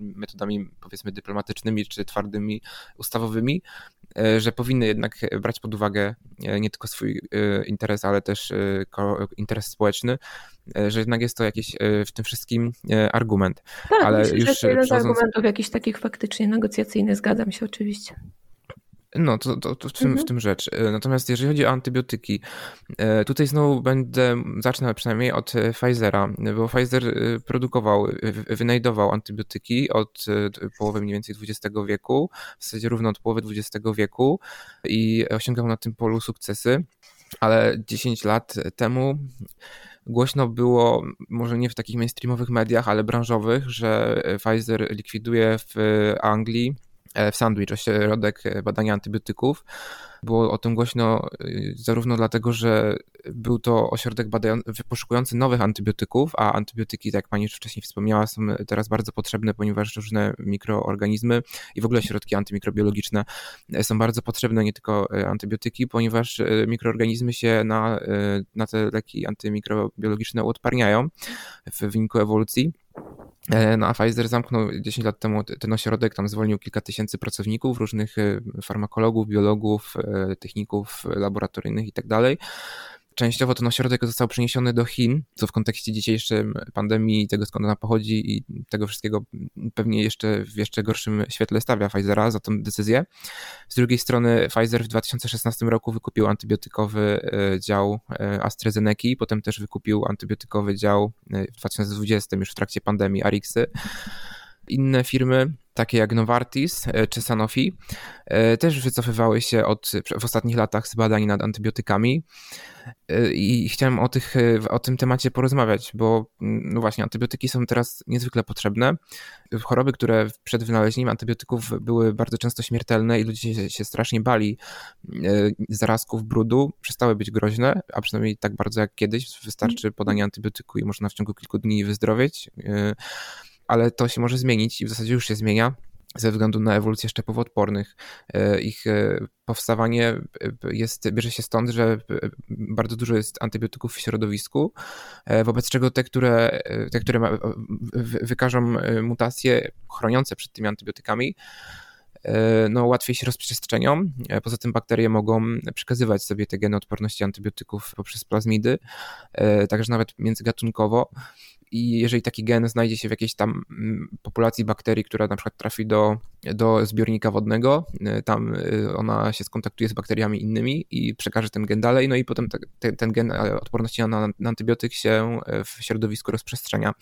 metodami powiedzmy dyplomatycznymi, czy twardymi, ustawowymi, że powinny jednak brać pod uwagę e, nie tylko swój e, interes, ale też interes społeczny, że jednak jest to jakiś w tym wszystkim argument. Tak, ale myślę, już że to jeden z argumentów jakichś takich faktycznie negocjacyjnych, zgadzam się oczywiście. No, to, to, to w, tym, mhm. w tym rzecz. E, natomiast jeżeli chodzi o antybiotyki, e, tutaj znowu będę, zacznę przynajmniej od e, Pfizera, bo Pfizer produkował, wynajdował antybiotyki od połowy mniej więcej XX wieku, w zasadzie równo od połowy XX wieku i osiągał na tym polu sukcesy, ale 10 lat temu głośno było, może nie w takich mainstreamowych mediach, ale branżowych, że Pfizer likwiduje w Anglii w Sandwich, ośrodek e, badania antybiotyków. Było o tym głośno e, zarówno dlatego, że był to ośrodek badający, poszukujący nowych antybiotyków, a antybiotyki, tak jak pani już wcześniej wspomniała, są teraz bardzo potrzebne, ponieważ różne mikroorganizmy i w ogóle środki antymikrobiologiczne są bardzo potrzebne, nie tylko antybiotyki, ponieważ mikroorganizmy się na, na te leki antymikrobiologiczne uodparniają w wyniku ewolucji. E, no a Pfizer zamknął 10 lat temu ten ośrodek, tam zwolnił kilka tysięcy pracowników, różnych e, farmakologów, biologów, e, techników laboratoryjnych i tak. Częściowo ten ośrodek został przeniesiony do Chin, co w kontekście dzisiejszym pandemii, tego skąd ona pochodzi i tego wszystkiego pewnie jeszcze w jeszcze gorszym świetle stawia Pfizera za tę decyzję. Z drugiej strony Pfizer w 2016 roku wykupił antybiotykowy e, dział e, AstraZeneca, potem też wykupił antybiotykowy dział e, w 2020 już w trakcie pandemii Arixy. Inne firmy, takie jak Novartis czy Sanofi, też wycofywały się od, w ostatnich latach z badań nad antybiotykami. I chciałem o, tych, o tym temacie porozmawiać, bo mm, no właśnie, antybiotyki są teraz niezwykle potrzebne. Choroby, które przed wynalezieniem antybiotyków były bardzo często śmiertelne i ludzie się, strasznie bali e, zarazków brudu, przestały być groźne, a przynajmniej tak bardzo jak kiedyś. Wystarczy podanie antybiotyku i można w ciągu kilku dni wyzdrowieć. Ale to się może zmienić i w zasadzie już się zmienia ze względu na ewolucję szczepów odpornych. E, ich e, powstawanie e, jest, bierze się stąd, że bardzo dużo jest antybiotyków w środowisku, wobec czego te, które, te, które wykażą mutacje chroniące przed tymi antybiotykami, no, łatwiej się rozprzestrzenią. Poza tym bakterie mogą przekazywać sobie te geny odporności antybiotyków poprzez plazmidy, także nawet międzygatunkowo i jeżeli taki gen znajdzie się w jakiejś tam mm, populacji bakterii, która na przykład trafi do, do zbiornika wodnego, y, tam y, ona się skontaktuje z bakteriami innymi i przekaże ten gen dalej, no i potem te, ten gen e, odporności na, na antybiotyk się e, w środowisku rozprzestrzenia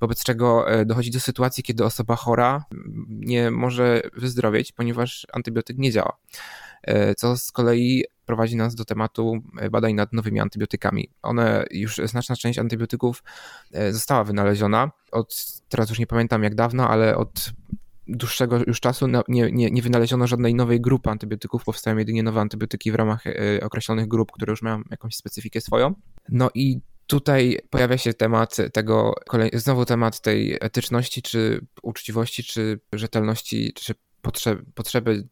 wobec czego e, dochodzi do sytuacji, kiedy osoba chora mm, nie może wyzdrowieć, ponieważ antybiotyk nie działa. Co z kolei prowadzi nas do tematu e, badań nad nowymi antybiotykami. One już, znaczna część antybiotyków e, została wynaleziona od, teraz już nie pamiętam jak dawno, ale od dłuższego już czasu nie, nie, nie wynaleziono żadnej nowej grupy antybiotyków, powstają jedynie nowe antybiotyki w ramach e, określonych grup, które już mają jakąś specyfikę swoją. No i tutaj pojawia się temat tego, znowu temat tej etyczności, czy uczciwości, czy rzetelności, czy potrzeby, potrzeby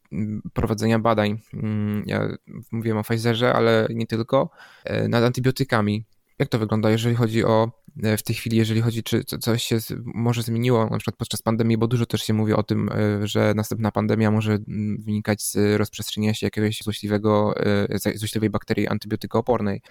prowadzenia badań. Mm, ja mówiłem o Pfizerze, ale nie tylko, e, nad antybiotykami. Jak to wygląda, jeżeli chodzi o e, w tej chwili, jeżeli chodzi, czy coś się może zmieniło, na przykład podczas pandemii, bo dużo też się mówi o tym, e, że następna pandemia może mm, wynikać z rozprzestrzeniania się jakiegoś złośliwego, złośliwej bakterii antybiotykoopornej.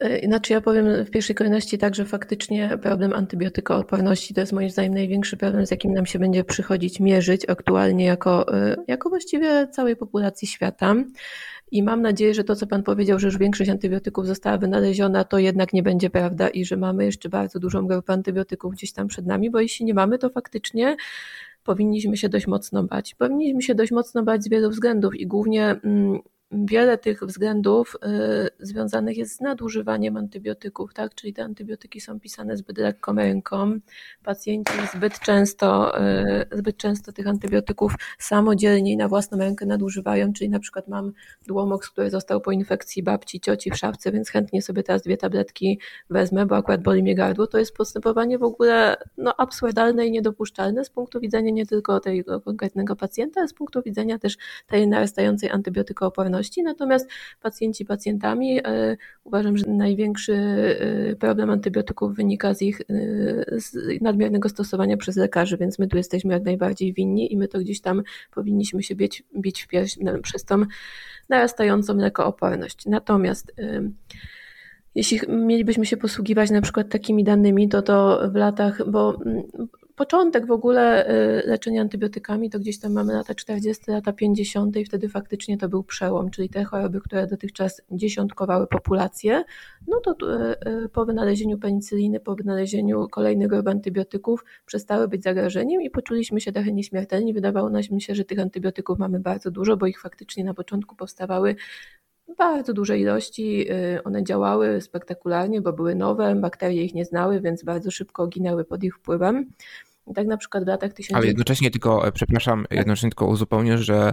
E, znaczy ja powiem w pierwszej kolejności tak, że faktycznie problem antybiotykooporności to jest moim zdaniem największy problem, z jakim nam się będzie przychodzić mierzyć aktualnie jako, e, jako właściwie całej populacji świata. I mam nadzieję, że to, co Pan powiedział, że już większość antybiotyków została wynaleziona, to jednak nie będzie prawda i że mamy jeszcze bardzo dużą grupę antybiotyków gdzieś tam przed nami, bo jeśli nie mamy, to faktycznie powinniśmy się dość mocno bać. Powinniśmy się dość mocno bać z wielu względów i głównie mm, wiele tych względów y, związanych jest z nadużywaniem antybiotyków, tak? Czyli te antybiotyki są pisane zbyt lekką ręką. Pacjenci zbyt często, y, zbyt często tych antybiotyków samodzielnie i na własną rękę nadużywają, czyli na przykład mam dłomok, który został po infekcji babci, cioci w szafce, więc chętnie sobie teraz dwie tabletki wezmę, bo akurat boli mnie gardło. To jest postępowanie w ogóle no, absurdalne i niedopuszczalne z punktu widzenia nie tylko tego konkretnego pacjenta, ale z punktu widzenia też tej narastającej antybiotykooporności. Natomiast pacjenci pacjentami e, uważam, że największy e, problem antybiotyków wynika z ich e, z nadmiernego stosowania przez lekarzy, więc my tu jesteśmy jak najbardziej winni i my to gdzieś tam powinniśmy się bić, bić w pierś no, przez tą narastającą lekooporność. Natomiast jeśli mielibyśmy się posługiwać na przykład takimi danymi, to to w latach, bo mm, początek w ogóle y, leczenia antybiotykami to gdzieś tam mamy lata 40, lata 50 i wtedy faktycznie to był przełom, czyli te choroby, które dotychczas dziesiątkowały populację, no to y, y, po wynalezieniu penicyliny, po wynalezieniu kolejnych grup antybiotyków przestały być zagrożeniem i poczuliśmy się trochę nieśmiertelni. Wydawało nam się, że tych antybiotyków mamy bardzo dużo, bo ich faktycznie na początku powstawały bardzo dużej ilości. One działały spektakularnie, bo były nowe, bakterie ich nie znały, więc bardzo szybko ginęły pod ich wpływem. I tak na przykład w latach 1900... Ale jednocześnie tylko, e, przepraszam, jednocześnie tylko uzupełnię, że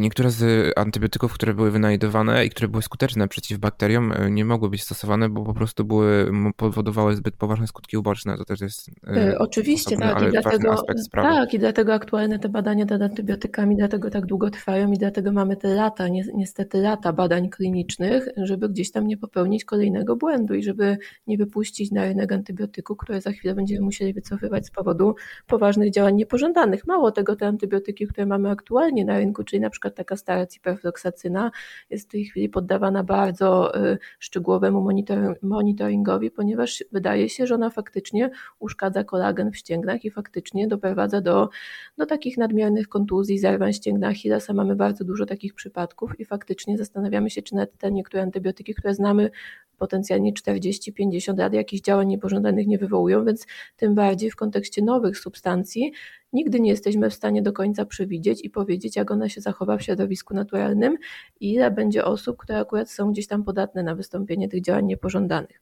niektóre z antybiotyków, które były wynajdowane i które były skuteczne przeciw bakteriom, e, nie mogły być stosowane, bo po prostu były, powodowały zbyt poważne skutki uboczne. To też jest. E, oczywiście, osobny, tak. I dlatego, tak, i dlatego aktualne te badania nad antybiotykami dlatego tak długo trwają i dlatego mamy te lata, niestety lata badań klinicznych, żeby gdzieś tam nie popełnić kolejnego błędu i żeby nie wypuścić na rynek antybiotyku, które za chwilę będziemy musieli wycofywać z powodu poważnych działań niepożądanych. Mało tego, te antybiotyki, które mamy aktualnie na rynku, czyli czyli na przykład taka stara ciperfloksacyna jest w tej chwili poddawana bardzo y, szczegółowemu monitoringowi, ponieważ wydaje się, że ona faktycznie uszkadza kolagen w ścięgnach i faktycznie doprowadza do, do takich nadmiernych kontuzji, zerwań ścięgna Achillesa. Mamy bardzo dużo takich przypadków i faktycznie zastanawiamy się, czy nawet te niektóre antybiotyki, które znamy potencjalnie 40-50 lat jakichś działań niepożądanych nie wywołują, więc tym bardziej w kontekście nowych substancji nigdy nie jesteśmy w stanie do końca przewidzieć i powiedzieć, jak ona się zachowa w środowisku naturalnym i ile będzie osób, które akurat są gdzieś tam podatne na wystąpienie tych działań niepożądanych.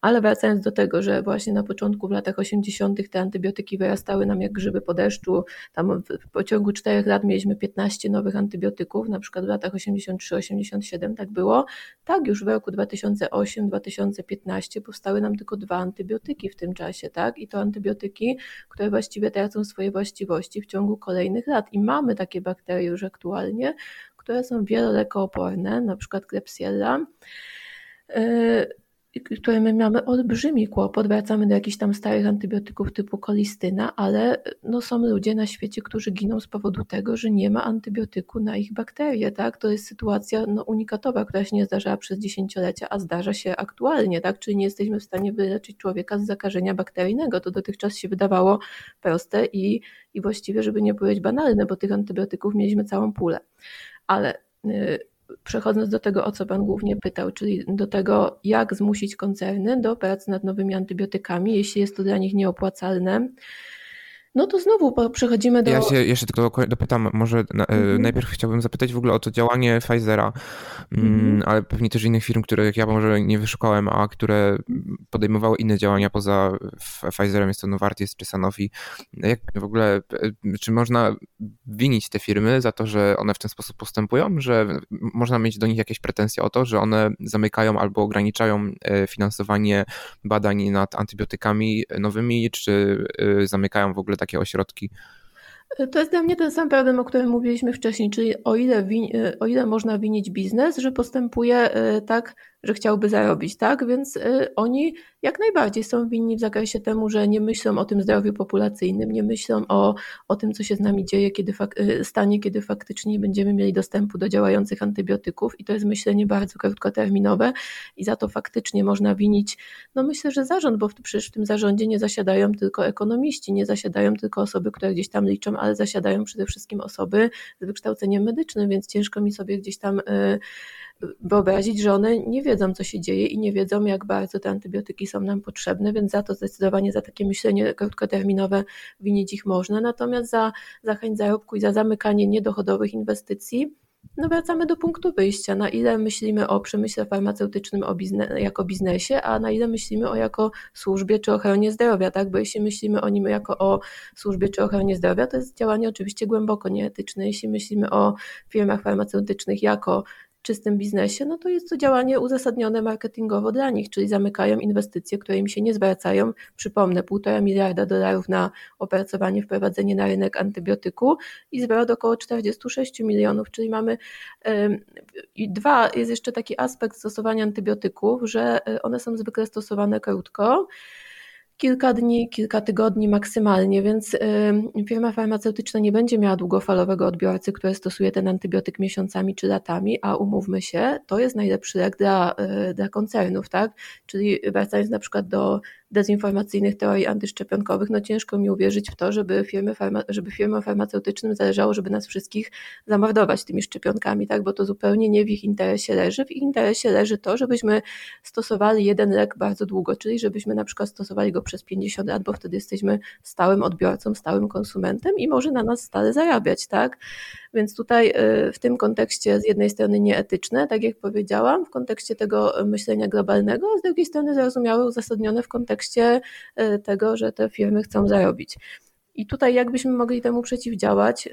Ale wracając do tego, że właśnie na początku w latach 80. te antybiotyki wyrastały nam jak grzyby po deszczu, tam w pociągu 4 lat mieliśmy 15 nowych antybiotyków, na przykład w latach 83-87 tak było, tak już w roku 2008-2015 powstały nam tylko dwa antybiotyki w tym czasie, tak? I to antybiotyki, które właściwie tracą swoje właściwości w ciągu kolejnych lat. I mamy takie bakterie już aktualnie, które są wielolekooporne, na przykład Klebsiella które my mamy olbrzymi kłopot, wracamy do jakichś tam starych antybiotyków typu kolistyna, ale no są ludzie na świecie, którzy giną z powodu tego, że nie ma antybiotyku na ich bakterie, tak? To jest sytuacja no, unikatowa, która się nie zdarzała przez dziesięciolecia, a zdarza się aktualnie, tak? Czyli nie jesteśmy w stanie wyleczyć człowieka z zakażenia bakteryjnego. To dotychczas się wydawało proste i, i właściwie, żeby nie powiedzieć banalne, bo tych antybiotyków mieliśmy całą pulę. Ale yy, przechodząc do tego, o co Pan głównie pytał, czyli do tego, jak zmusić koncerny do pracy nad nowymi antybiotykami, jeśli jest to dla nich nieopłacalne, no to znowu przechodzimy do. Ja się jeszcze tylko dopytam, może na, mm -hmm. najpierw chciałbym zapytać w ogóle o to działanie Pfizera, mm -hmm. ale pewnie też innych firm, których ja może nie wyszukałem, a które podejmowały inne działania poza Pfizerem, jest to Novartis czy Sanofi. Jak w ogóle, e, czy można winić te firmy za to, że one w ten sposób postępują, że można mieć do nich jakieś pretensje o to, że one zamykają albo ograniczają e, finansowanie badań nad antybiotykami nowymi, czy e, zamykają w ogóle takie ośrodki? To jest dla mnie ten sam problem, o którym mówiliśmy wcześniej, czyli o ile, win, o ile można winić biznes, że postępuje tak że chciałby zarobić, tak? Więc y, oni jak najbardziej są winni w zakresie temu, że nie myślą o tym zdrowiu populacyjnym, nie myślą o, o tym, co się z nami dzieje, kiedy fak- y, stanie, kiedy faktycznie będziemy mieli dostępu do działających antybiotyków i to jest myślenie bardzo krótkoterminowe i za to faktycznie można winić, no myślę, że zarząd, bo przecież w tym zarządzie nie zasiadają tylko ekonomiści, nie zasiadają tylko osoby, które gdzieś tam liczą, ale zasiadają przede wszystkim osoby z wykształceniem medycznym, więc ciężko mi sobie gdzieś tam y, wyobrazić, że one nie wiedzą, co się dzieje i nie wiedzą, jak bardzo te antybiotyki są nam potrzebne, więc za to zdecydowanie za takie myślenie krótkoterminowe winić ich można. Natomiast za, za chęć zarobku i za zamykanie niedochodowych inwestycji, no wracamy do punktu wyjścia, na ile myślimy o przemyśle farmaceutycznym bizne, jako biznesie, a na ile myślimy o jako służbie czy ochronie zdrowia, tak? Bo jeśli myślimy o nim jako o służbie czy ochronie zdrowia, to jest działanie oczywiście głęboko nieetyczne. Jeśli myślimy o firmach farmaceutycznych jako czystym biznesie, no to jest to działanie uzasadnione marketingowo dla nich, czyli zamykają inwestycje, które im się nie zwracają. Przypomnę, półtora miliarda dolarów na opracowanie, wprowadzenie na rynek antybiotyku i zwrot około 46 milionów, czyli mamy i dwa, jest jeszcze taki aspekt stosowania antybiotyków, że e, one są zwykle stosowane krótko, kilka dni, kilka tygodni maksymalnie, więc firma farmaceutyczna nie będzie miała długofalowego odbiorcy, który stosuje ten antybiotyk miesiącami czy latami, a umówmy się, to jest najlepszy lek dla, y, dla koncernów, tak? Czyli wracając na przykład do dezinformacyjnych teorii antyszczepionkowych, no ciężko mi uwierzyć w to, żeby, firmy farma, żeby firmom farmaceutycznym zależało, żeby nas wszystkich zamordować tymi szczepionkami, tak? bo to zupełnie nie w ich interesie leży. W ich interesie leży to, żebyśmy stosowali jeden lek bardzo długo, czyli żebyśmy na przykład stosowali go przez 50 lat, bo wtedy jesteśmy stałym odbiorcą, stałym konsumentem i może na nas stale zarabiać, tak? Więc tutaj y, w tym kontekście z jednej strony nieetyczne, tak jak powiedziałam, w kontekście tego myślenia globalnego, a z drugiej strony zrozumiałe, uzasadnione w kontekście y, tego, że te firmy chcą zarobić. I tutaj jakbyśmy mogli temu przeciwdziałać?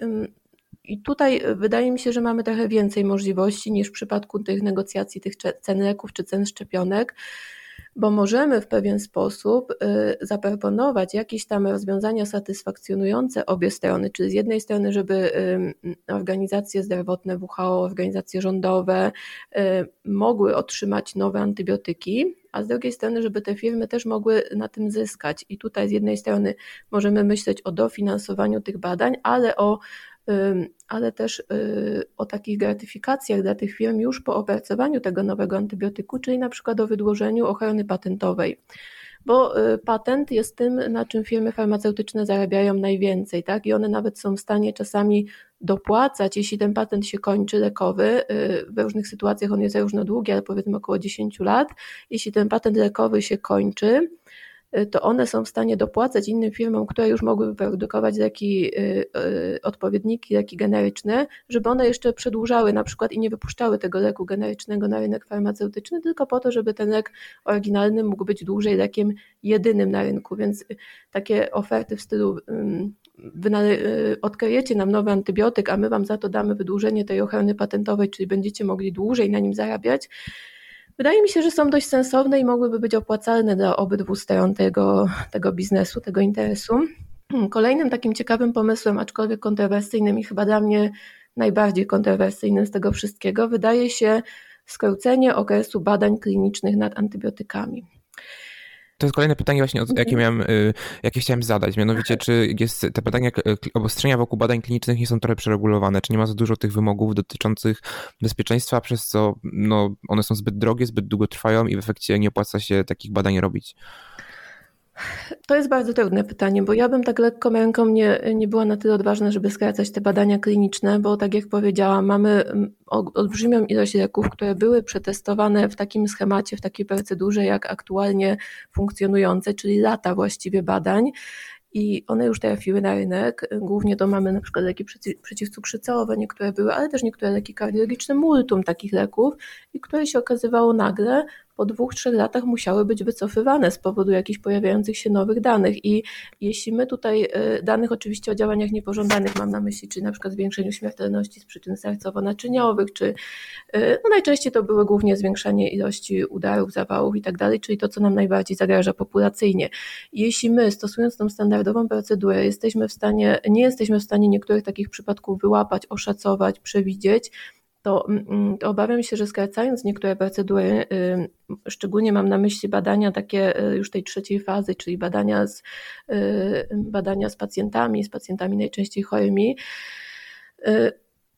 I tutaj wydaje mi się, że mamy trochę więcej możliwości niż w przypadku tych negocjacji tych cen leków czy cen szczepionek bo możemy w pewien sposób y, zaproponować jakieś tam rozwiązania satysfakcjonujące obie strony, czyli z jednej strony, żeby organizacje zdrowotne, WHO, organizacje rządowe mogły otrzymać nowe antybiotyki, a z drugiej strony, żeby te firmy też mogły na tym zyskać. I tutaj z jednej strony możemy myśleć o dofinansowaniu tych badań, ale o ale też y, o takich gratyfikacjach dla tych firm już po opracowaniu tego nowego antybiotyku, czyli na przykład o wydłużeniu ochrony patentowej. Bo y, patent jest tym, na czym firmy farmaceutyczne zarabiają najwięcej, tak? I one nawet są w stanie czasami dopłacać, jeśli ten patent się kończy lekowy, y, w różnych sytuacjach on jest różno długi, ale powiedzmy około 10 lat, jeśli ten patent lekowy się kończy, to one są w stanie dopłacać innym firmom, które już mogłyby produkować leki, y, y, odpowiedniki, leki generyczne, żeby one jeszcze przedłużały na przykład i nie wypuszczały tego leku generycznego na rynek farmaceutyczny, tylko po to, żeby ten lek oryginalny mógł być dłużej lekiem jedynym na rynku. Więc takie oferty w stylu odkryjecie nam nowy antybiotyk, a my wam za to damy wydłużenie tej ochrony patentowej, czyli będziecie mogli dłużej na nim zarabiać, Wydaje mi się, że są dość sensowne i mogłyby być opłacalne dla obydwu stron tego, tego biznesu, tego interesu. Kolejnym takim ciekawym pomysłem, aczkolwiek kontrowersyjnym i chyba dla mnie najbardziej kontrowersyjnym z tego wszystkiego, wydaje się skrócenie okresu badań klinicznych nad antybiotykami. To jest kolejne pytanie właśnie, jakie, mhm. miałem, y, jakie chciałem zadać. Mianowicie, czy jest te badania, obostrzenia wokół badań klinicznych nie są trochę przeregulowane? Czy nie ma za dużo tych wymogów dotyczących bezpieczeństwa, przez co no, one są zbyt drogie, zbyt długo trwają i w efekcie nie opłaca się takich badań robić? To jest bardzo trudne pytanie, bo ja bym tak lekko ręką nie, nie była na tyle odważna, żeby skracać te badania kliniczne, bo tak jak powiedziałam, mamy mm, olbrzymią ilość leków, które były przetestowane w takim schemacie, w takiej procedurze, jak aktualnie funkcjonujące, czyli lata właściwie badań i one już trafiły na rynek. Głównie to mamy na przykład leki przeciwcukrzycowe, niektóre były, ale też niektóre leki kardiologiczne, multum takich leków i które się okazywało nagle, po dwóch, trzech latach musiały być wycofywane z powodu jakichś pojawiających się nowych danych. I jeśli my tutaj y, danych oczywiście o działaniach niepożądanych mam na myśli, czy na przykład zwiększeniu śmiertelności z przyczyn sercowo-naczyniowych, czy y, no najczęściej to były głównie zwiększanie ilości udarów, zawałów i tak dalej, czyli to, co nam najbardziej zagraża populacyjnie. Jeśli my stosując tą standardową procedurę jesteśmy w stanie, nie jesteśmy w stanie niektórych takich przypadków wyłapać, oszacować, przewidzieć, to, mm, mm, to, obawiam się, że skracając niektóre procedury, y, szczególnie mam na myśli badania takie y, już tej trzeciej fazy, czyli badania z, y, badania z pacjentami, z pacjentami najczęściej chorymi,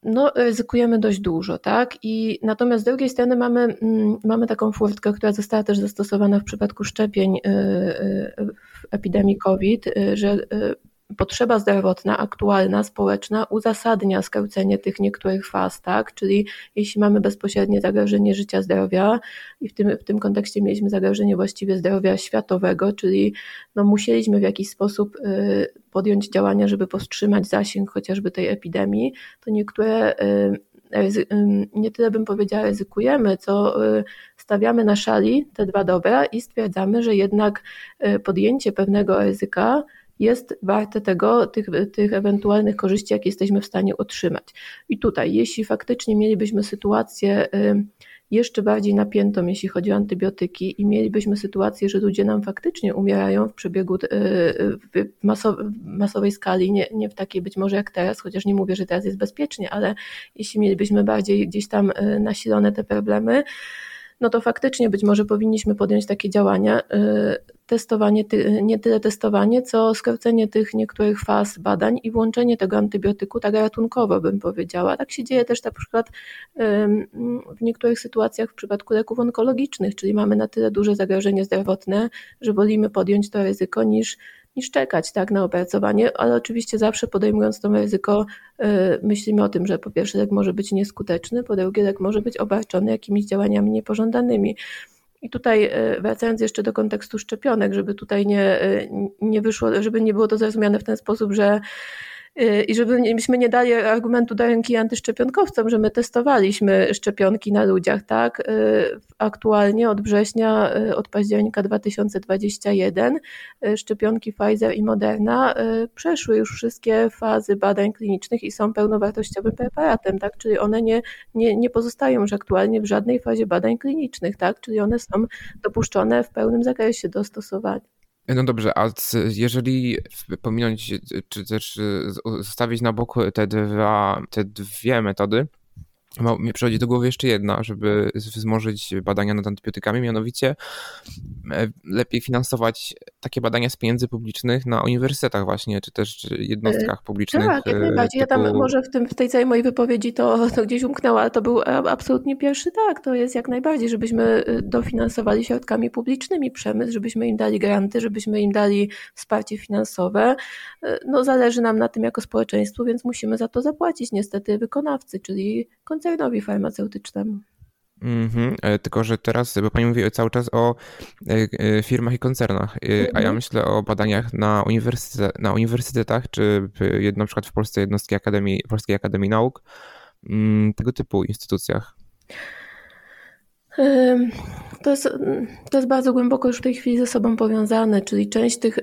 no, ryzykujemy dość dużo, tak? I natomiast z drugiej strony mamy, mm, mamy taką furtkę, która została też zastosowana w przypadku szczepień w epidemii COVID, że potrzeba zdrowotna, aktualna, społeczna uzasadnia skrócenie tych niektórych faz, tak? Czyli jeśli mamy bezpośrednie zagrożenie życia, zdrowia i w tym, w tym kontekście mieliśmy zagrożenie właściwie zdrowia światowego, czyli no musieliśmy w jakiś sposób y, podjąć działania, żeby powstrzymać zasięg chociażby tej epidemii, to niektóre y, nie tyle bym powiedziała ryzykujemy, co stawiamy na szali te dwa dobra i stwierdzamy, że jednak podjęcie pewnego ryzyka jest warte tego, tych, tych ewentualnych korzyści, jakie jesteśmy w stanie otrzymać. I tutaj, jeśli faktycznie mielibyśmy sytuację jeszcze bardziej napiętą, jeśli chodzi o antybiotyki, i mielibyśmy sytuację, że ludzie nam faktycznie umierają w przebiegu e, w masowej skali, nie, nie w takiej być może jak teraz, chociaż nie mówię, że teraz jest bezpiecznie, ale jeśli mielibyśmy bardziej gdzieś tam e, nasilone te problemy, no to faktycznie być może powinniśmy podjąć takie działania. Testowanie, nie tyle testowanie, co skrócenie tych niektórych faz badań i włączenie tego antybiotyku tak ratunkowo, bym powiedziała. Tak się dzieje też na przykład w niektórych sytuacjach w przypadku leków onkologicznych, czyli mamy na tyle duże zagrożenie zdrowotne, że wolimy podjąć to ryzyko niż niż czekać tak, na opracowanie, ale oczywiście zawsze podejmując to ryzyko, yy, myślimy o tym, że po pierwsze lek może być nieskuteczny, po drugie lek może być obarczony jakimiś działaniami niepożądanymi. I tutaj y, wracając jeszcze do kontekstu szczepionek, żeby tutaj nie, y, nie wyszło, żeby nie było to zrozumiane w ten sposób, że i żebyśmy nie dali argumentu do ręki antyszczepionkowcom, że my testowaliśmy szczepionki na ludziach, tak? Y, aktualnie od września, y, od października 2021 szczepionki Pfizer i Moderna przeszły już wszystkie fazy badań klinicznych i są pełnowartościowym preparatem, tak? Czyli one nie, nie, nie pozostają już aktualnie w żadnej fazie badań klinicznych, tak? Czyli one są dopuszczone w pełnym zakresie do stosowania. No dobrze, a jeżeli pominąć, czy też zostawić na boku te, dwa, te dwie metody, mi przychodzi do głowy jeszcze jedna, żeby wzmożyć badania nad antybiotykami, mianowicie e, lepiej finansować takie badania z pieniędzy publicznych na uniwersytetach właśnie, czy też jednostkach e, publicznych. Tak, jak najbardziej. Typu... Ja tam może w, tym, w tej całej mojej wypowiedzi to, to gdzieś umknęło, ale to był absolutnie pierwszy tak, to jest jak najbardziej, żebyśmy y, dofinansowali środkami publicznymi przemysł, żebyśmy im dali granty, żebyśmy im dali wsparcie finansowe. No zależy nam na tym jako społeczeństwu, więc musimy za to zapłacić niestety wykonawcy, czyli koncernowi farmaceutycznemu. Mm-hmm. Tylko, że teraz, bo pani mówi cały czas o e, e, firmach i koncernach, mm-hmm. a ja mhm. myślę o badaniach na, uniwersytet, na uniwersytetach, czy na przykład w Polsce jednostki Akademii, Polskiej Akademii Nauk, mm, tego typu instytucjach. To jest, to jest bardzo głęboko już w tej chwili ze sobą powiązane, czyli część tych,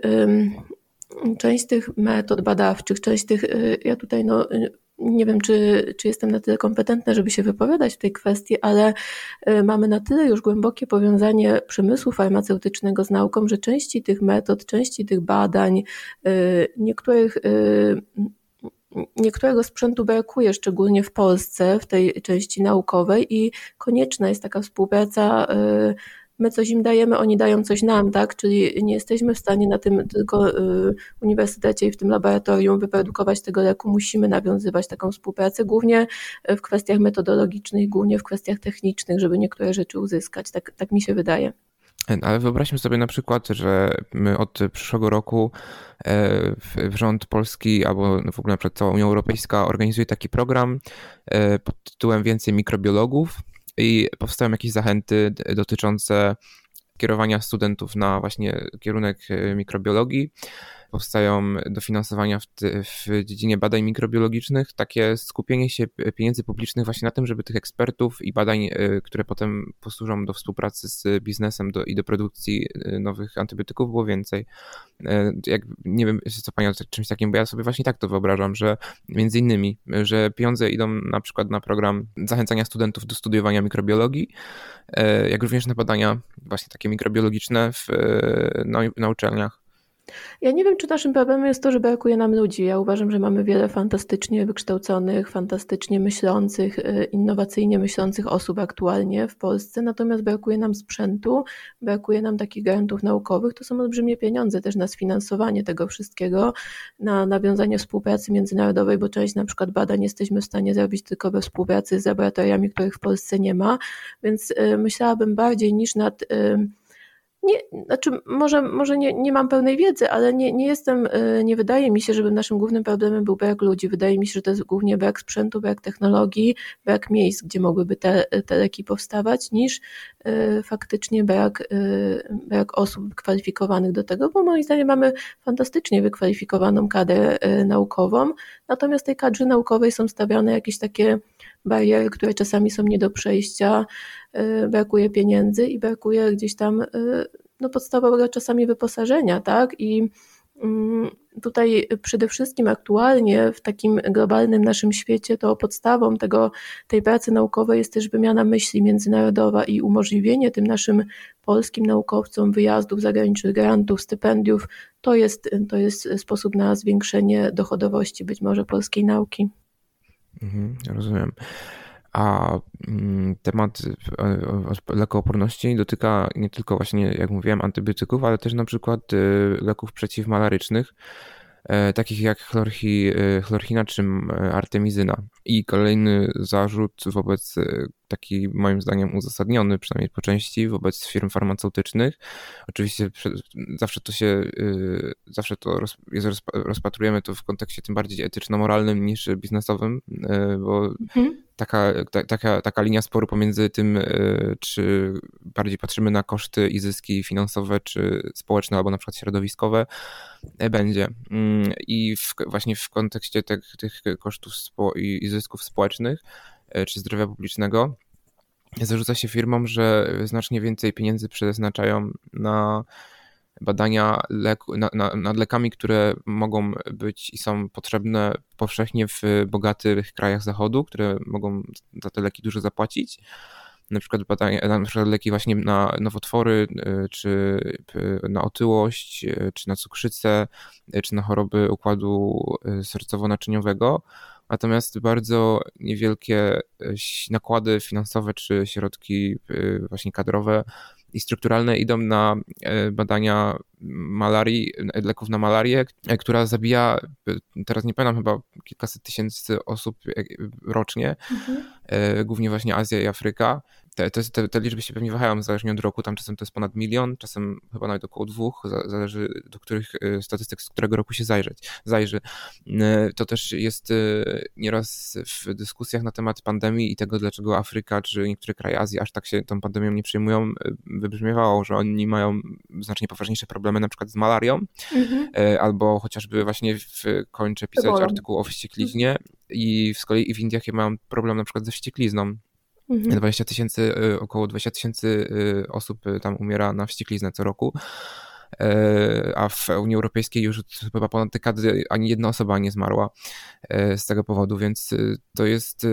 część tych metod badawczych, część tych, ja tutaj no, nie wiem, czy, czy jestem na tyle kompetentna, żeby się wypowiadać w tej kwestii, ale y, mamy na tyle już głębokie powiązanie przemysłu farmaceutycznego z nauką, że części tych metod, części tych badań, y, niektórych y, Niektórego sprzętu brakuje, szczególnie w Polsce, w tej części naukowej, i konieczna jest taka współpraca my coś im dajemy, oni dają coś nam, tak? Czyli nie jesteśmy w stanie na tym tylko y, uniwersytecie i w tym laboratorium wyprodukować tego leku, musimy nawiązywać taką współpracę, głównie w kwestiach metodologicznych, głównie w kwestiach technicznych, żeby niektóre rzeczy uzyskać. Tak, tak mi się wydaje. Ale wyobraźmy sobie na przykład, że my od przyszłego roku e, rząd polski albo w ogóle na przykład cała Unia Europejska organizuje taki program e, pod tytułem Więcej mikrobiologów i powstają jakieś zachęty dotyczące kierowania studentów na właśnie kierunek e, mikrobiologii powstają dofinansowania w, w dziedzinie badań mikrobiologicznych, takie skupienie się pieniędzy publicznych właśnie na tym, żeby tych ekspertów i badań, y, które potem posłużą do współpracy z biznesem do, i do produkcji y, nowych antybiotyków było więcej. Y, jak, nie wiem, co Pani o czymś takim, bo ja sobie właśnie tak to wyobrażam, że między innymi, że pieniądze idą na przykład na program zachęcania studentów do studiowania mikrobiologii, jak również na badania właśnie takie mikrobiologiczne w, na, na uczelniach. Ja nie wiem, czy naszym problemem jest to, że brakuje nam ludzi. Ja uważam, że mamy wiele fantastycznie wykształconych, fantastycznie myślących, y, innowacyjnie myślących osób aktualnie w Polsce, natomiast brakuje nam sprzętu, brakuje nam takich grantów naukowych. To są olbrzymie pieniądze też na sfinansowanie tego wszystkiego, na nawiązanie współpracy międzynarodowej, bo część na przykład badań jesteśmy w stanie zrobić tylko we współpracy z laboratoriami, których w Polsce nie ma, więc y, myślałabym bardziej niż nad y, nie, znaczy może, może nie, nie mam pełnej wiedzy, ale nie, nie jestem, e, nie wydaje mi się, żeby naszym głównym problemem był brak ludzi. Wydaje mi się, że to jest głównie brak sprzętu, brak technologii, brak miejsc, gdzie mogłyby te, te leki powstawać, niż y, faktycznie brak, y, brak osób kwalifikowanych do tego, bo moim zdaniem mamy fantastycznie wykwalifikowaną kadrę y, naukową, natomiast tej kadrze naukowej są stawiane jakieś takie bariery, które czasami są nie do przejścia, brakuje pieniędzy i brakuje gdzieś tam no, podstawowego czasami wyposażenia, tak? I mm, tutaj przede wszystkim aktualnie w takim globalnym naszym świecie to podstawą tego, tej pracy naukowej jest też wymiana myśli międzynarodowa i umożliwienie tym naszym polskim naukowcom wyjazdów zagranicznych, grantów, stypendiów. To jest, to jest sposób na zwiększenie dochodowości być może polskiej nauki. Mhm, rozumiem. A mm, temat e, lekooporności dotyka nie tylko właśnie, jak mówiłem, antybiotyków, ale też na przykład e, leków przeciwmalarycznych, e, takich jak chlorchi, chlorchina czy artemizyna. I kolejny zarzut wobec taki moim zdaniem uzasadniony, przynajmniej po części, wobec firm farmaceutycznych. Oczywiście zawsze to się, zawsze to rozpatrujemy to w kontekście tym bardziej etyczno-moralnym niż biznesowym, bo mhm taka, taka, taka linia sporu pomiędzy tym, e, czy bardziej patrzymy na koszty i zyski finansowe, czy społeczne, albo na przykład środowiskowe, e, będzie. Mm, I w, właśnie w kontekście tych, tych kosztów i zysków społecznych, e, czy zdrowia publicznego, zarzuca się firmom, że znacznie więcej pieniędzy przeznaczają na badania leku, na, na, nad lekami, które mogą być i są potrzebne powszechnie w bogatych krajach zachodu, które mogą za te leki dużo zapłacić. Na przykład, badania, na przykład leki właśnie na nowotwory, y, czy na otyłość, y, czy na cukrzycę, czy na choroby układu sercowo-naczyniowego. Natomiast bardzo niewielkie nakłady finansowe czy środki właśnie kadrowe i strukturalne idą na e, badania malarii, leków na malarię, e, która zabija, e, teraz nie pamiętam, chyba kilkaset tysięcy osób rocznie, mhm. głównie właśnie Azja i Afryka te, te, te, liczby się pewnie wahają zależnie od roku, tam czasem to jest ponad milion, czasem chyba nawet około dwóch, zależy do których y, statystyk z którego roku się zajrzeć, zajrzy. Y, to też jest y, nieraz w dyskusjach na temat pandemii i tego, dlaczego Afryka czy niektóre kraje Azji aż tak się tą pandemią nie przejmują, wybrzmiewało, że oni mają znacznie poważniejsze problemy na przykład z malarią, mhm. albo chociażby właśnie w, kończę pisać artykuł o wściekliźnie i z kolei w Indiach mają problem na przykład ze wścieklizną, Mhm. 20 tysięcy, y, około 20 tysięcy y, osób y, tam umiera na wściekliznę co roku a w Unii Europejskiej już chyba ponad dekady ani jedna osoba nie zmarła z tego powodu, więc to jest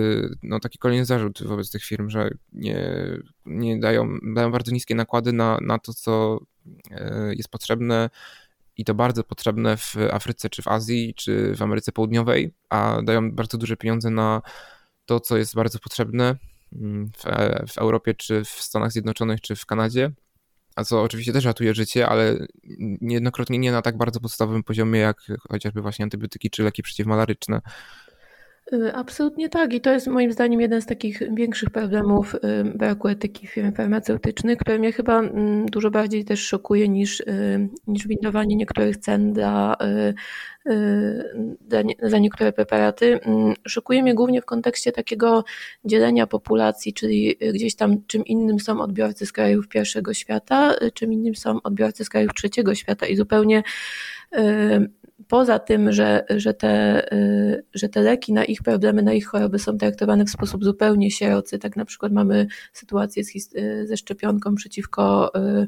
no, taki kolejny zarzut wobec tych firm, że nie, nie dają, dają bardzo niskie nakłady na, na to, co jest potrzebne i to bardzo potrzebne w Afryce, czy w Azji, czy w Ameryce Południowej, a dają bardzo duże pieniądze na to, co jest bardzo potrzebne w, w Europie, czy w Stanach Zjednoczonych, czy w Kanadzie, a co oczywiście też ratuje życie, ale niejednokrotnie nie na tak bardzo podstawowym poziomie, jak chociażby właśnie antybiotyki czy leki przeciwmalaryczne. Y, absolutnie tak i to jest moim zdaniem jeden z takich większych problemów y, braku etyki firm farmaceutycznych, które mnie chyba mm, dużo bardziej też szokuje niż, y, niż windowanie niektórych cen dla, za niektóre preparaty. Mm, szokuje mnie głównie w kontekście takiego dzielenia populacji, czyli gdzieś tam czym innym są odbiorcy z krajów pierwszego świata, czym innym są odbiorcy z krajów trzeciego świata i zupełnie poza tym, że, że, te, y, że te leki na ich problemy, na ich choroby są traktowane w sposób zupełnie sierocy, tak na przykład mamy sytuację z, y, ze szczepionką przeciwko, y,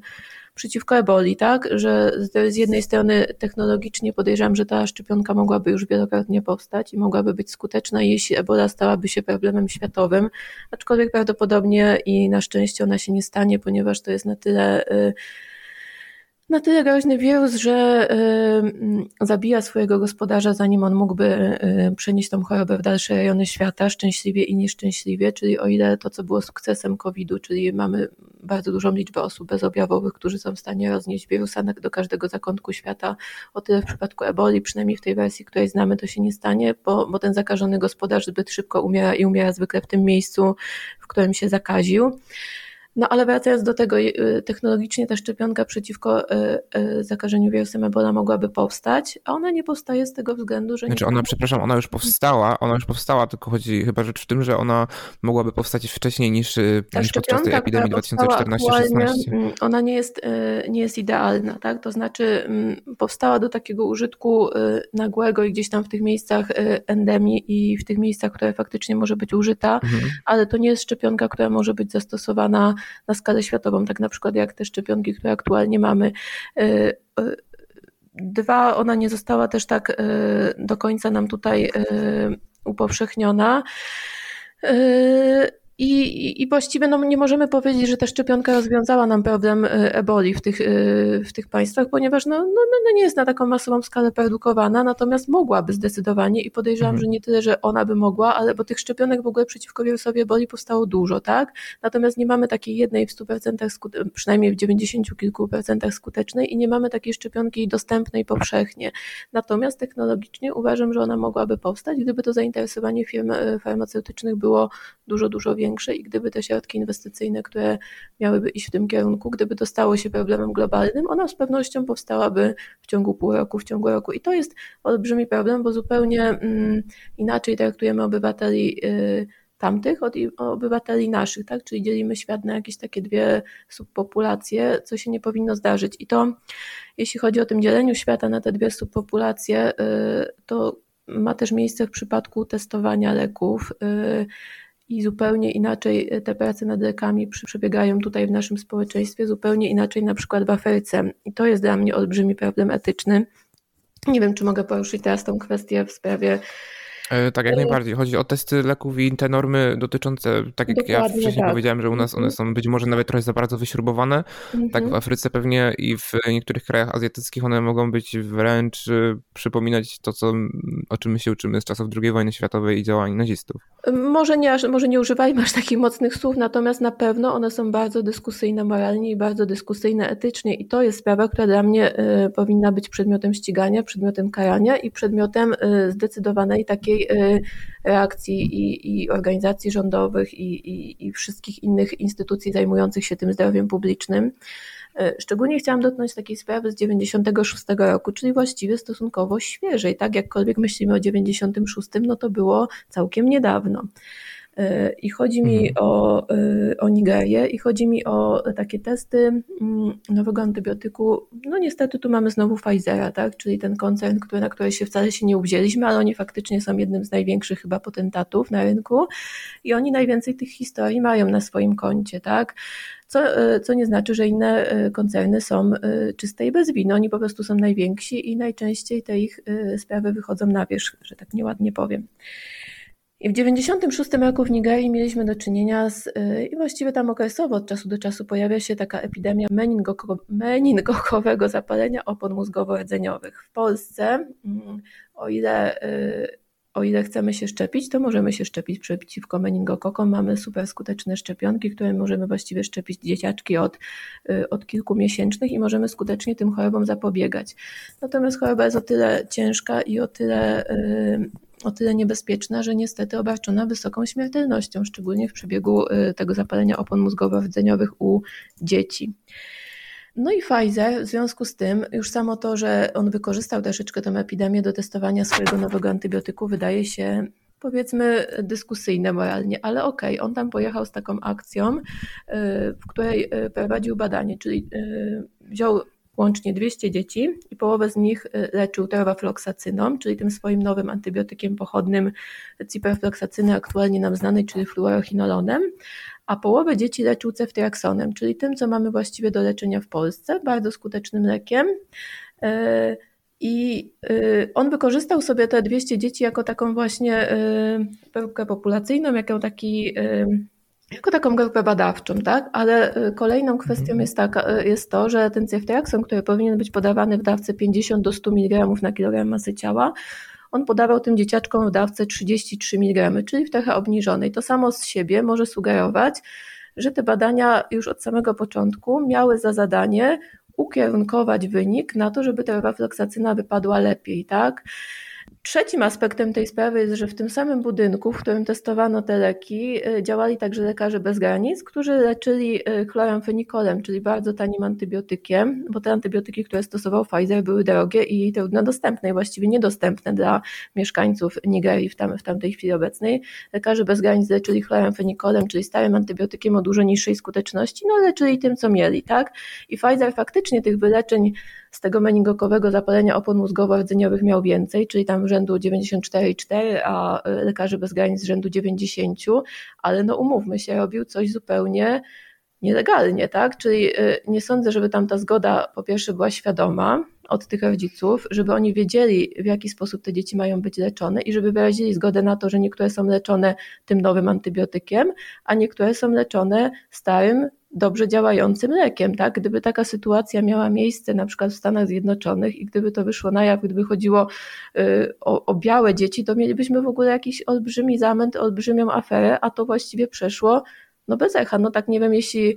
przeciwko eboli, tak, że z jednej strony technologicznie podejrzewam, że ta szczepionka mogłaby już wielokrotnie powstać i mogłaby być skuteczna, jeśli ebola stałaby się problemem światowym, aczkolwiek prawdopodobnie i na szczęście ona się nie stanie, ponieważ to jest na tyle na tyle groźny wirus, że y, zabija swojego gospodarza, zanim on mógłby y, przenieść tą chorobę w dalsze rejony świata, szczęśliwie i nieszczęśliwie, czyli o ile to, co było sukcesem COVID-u, czyli mamy bardzo dużą liczbę osób bezobjawowych, którzy są w stanie roznieść wirusa do każdego zakątku świata, o tyle w przypadku eboli, przynajmniej w tej wersji, której znamy, to się nie stanie, bo, bo ten zakażony gospodarz zbyt szybko umiera i umiera zwykle w tym miejscu, w którym się zakaził. No ale wracając do tego, y, technologicznie ta szczepionka przeciwko y, y, zakażeniu wirusem Ebola mogłaby powstać, a ona nie powstaje z tego względu, że... Znaczy ona, przepraszam, ona już powstała, ona już powstała, tylko chodzi chyba rzecz w tym, że ona mogłaby powstać wcześniej niż, niż podczas tej epidemii 2014-16. Mm, ona nie jest, nie jest idealna, tak? To znaczy mm, powstała do takiego użytku nagłego i gdzieś tam w tych miejscach endemii i w tych miejscach, które faktycznie może być użyta, mhm. ale to nie jest szczepionka, która może być zastosowana na skalę światową, tak na przykład jak te szczepionki, które aktualnie mamy. Y, y, dwa, ona nie została też tak y, do końca nam tutaj upowszechniona. I, I właściwie no, nie możemy powiedzieć, że ta szczepionka rozwiązała nam problem y, eboli w tych, y, w tych państwach, ponieważ no, no, no, no nie jest na taką masową skalę produkowana, natomiast mogłaby zdecydowanie i podejrzewam, mhm. że nie tyle, że ona by mogła, ale bo tych szczepionek w ogóle przeciwko wirusowi eboli powstało dużo, tak? Natomiast nie mamy takiej jednej w 100%, przynajmniej w 90 kilku procentach skutecznej i nie mamy takiej szczepionki dostępnej powszechnie. Natomiast technologicznie uważam, że ona mogłaby powstać, gdyby to zainteresowanie firm y, farmaceutycznych było dużo, dużo większe i gdyby te środki inwestycyjne, które miałyby iść w tym kierunku, gdyby to stało się problemem globalnym, ona z pewnością powstałaby w ciągu pół roku, w ciągu roku. I to jest olbrzymi problem, bo zupełnie mm, inaczej traktujemy obywateli y, tamtych od obywateli naszych, tak? Czyli dzielimy świat na jakieś takie dwie subpopulacje, co się nie powinno zdarzyć. I to, jeśli chodzi o tym dzieleniu świata na te dwie subpopulacje, y, to ma też miejsce w przypadku testowania leków. I zupełnie inaczej e, te prace nad lekami przebiegają tutaj w naszym społeczeństwie, zupełnie inaczej na przykład w Afryce. I to jest dla mnie olbrzymi problem etyczny. Nie wiem, czy mogę poruszyć teraz tą kwestię w sprawie tak, jak najbardziej. Chodzi o testy leków i te normy dotyczące, tak jak Dokładnie ja wcześniej tak. powiedziałem, że u nas one mhm. są być może nawet trochę za bardzo wyśrubowane. Mhm. Tak w Afryce pewnie i w niektórych krajach azjatyckich one mogą być wręcz y, przypominać to, co, o czym my się uczymy z czasów II wojny światowej i działań nazistów. Może nie, może nie używajmy aż takich mocnych słów, natomiast na pewno one są bardzo dyskusyjne moralnie i bardzo dyskusyjne etycznie i to jest sprawa, która dla mnie y, powinna być przedmiotem ścigania, przedmiotem karania i przedmiotem zdecydowanej takiej Y, reakcji i, i organizacji rządowych i, i, i wszystkich innych instytucji zajmujących się tym zdrowiem publicznym. Y, szczególnie chciałam dotknąć takiej sprawy z 96 roku, czyli właściwie stosunkowo świeżej. Tak, jakkolwiek myślimy o 96, no to było całkiem niedawno. I chodzi mi mhm. o, y, o Nigerię i chodzi mi o takie testy mm, nowego antybiotyku. No niestety tu mamy znowu Pfizera, tak? czyli ten koncern, który, na który się wcale się nie uwzięliśmy, ale oni faktycznie są jednym z największych chyba potentatów na rynku i oni najwięcej tych historii mają na swoim koncie, tak? Co, y, co nie znaczy, że inne y, koncerny są czyste i bez winy. Oni po prostu są najwięksi i najczęściej te ich sprawy wychodzą na wierzch, że tak nieładnie powiem. I w 96 roku w Nigerii mieliśmy do czynienia z, y, i właściwie tam okresowo od czasu do czasu pojawia się taka epidemia meningokowego zapalenia opon mózgowo-rdzeniowych. W Polsce, mm, o ile, y, o ile chcemy się szczepić, to możemy się szczepić przeciwko meningokokom. Mamy super skuteczne szczepionki, które możemy właściwie szczepić dzieciaczki od, y, od kilku miesięcznych i możemy skutecznie tym chorobom zapobiegać. Natomiast choroba jest o tyle ciężka i o tyle o tyle niebezpieczna, że niestety obarczona wysoką śmiertelnością, szczególnie w przebiegu y, tego zapalenia opon mózgowo-rdzeniowych u dzieci. No i Pfizer w związku z tym, już samo to, że on wykorzystał troszeczkę tę epidemię do testowania swojego nowego antybiotyku, wydaje się powiedzmy dyskusyjne moralnie, ale okej, okay, on tam pojechał z taką akcją, y, w której y, prowadził badanie, czyli wziął łącznie 200 dzieci i połowę z nich y, leczył terwafloksacyną, czyli tym swoim nowym antybiotykiem pochodnym ciperfloksacyny aktualnie nam znanej, czyli fluorochinolonem, a połowę dzieci leczył ceftriaxonem, czyli tym, co mamy właściwie do leczenia w Polsce, bardzo skutecznym lekiem. Y, I y, on wykorzystał sobie te 200 dzieci jako taką właśnie próbkę populacyjną, jako taki jako taką grupę badawczą, tak? Ale y, kolejną kwestią mhm. jest, taka, y, jest to, że ten ceftriaxon, który powinien być podawany w dawce 50 do 100 mg na kilogram masy ciała, on podawał tym dzieciaczkom w dawce 33 mg, czyli w trochę obniżonej. To samo z siebie może sugerować, że te badania już od samego początku miały za zadanie ukierunkować wynik na to, żeby ta rewafloksacyna wypadła lepiej, tak? Trzecim aspektem tej sprawy jest, że w tym samym budynku, w którym testowano te leki, y, działali także lekarze bez granic, którzy leczyli y, chloramfenikolem, czyli bardzo tanim antybiotykiem, bo te antybiotyki, które stosował Pfizer, były drogie i trudno dostępne, i właściwie niedostępne dla mieszkańców Nigerii w, tam, w tamtej chwili obecnej. Lekarze bez granic leczyli chloramfenikolem, czyli starym antybiotykiem o dużo niższej skuteczności, no leczyli tym, co mieli, tak? I Pfizer faktycznie tych wyleczeń z tego meningokowego zapalenia opon mózgowo-rdzeniowych miał więcej, czyli tam rzędu 94,4, a y, lekarzy bez granic rzędu 90, ale no umówmy się, robił coś zupełnie nielegalnie, tak? Czyli y, nie sądzę, żeby tam ta zgoda po pierwsze była świadoma od tych rodziców, żeby oni wiedzieli, w jaki sposób te dzieci mają być leczone i żeby wyrazili zgodę na to, że niektóre są leczone tym nowym antybiotykiem, a niektóre są leczone starym dobrze działającym lekiem. Tak? Gdyby taka sytuacja miała miejsce na przykład w Stanach Zjednoczonych i gdyby to wyszło na jaw, gdyby chodziło y, o, o białe dzieci, to mielibyśmy w ogóle jakiś olbrzymi zamęt, olbrzymią aferę, a to właściwie przeszło no bez echa. No tak nie wiem, jeśli,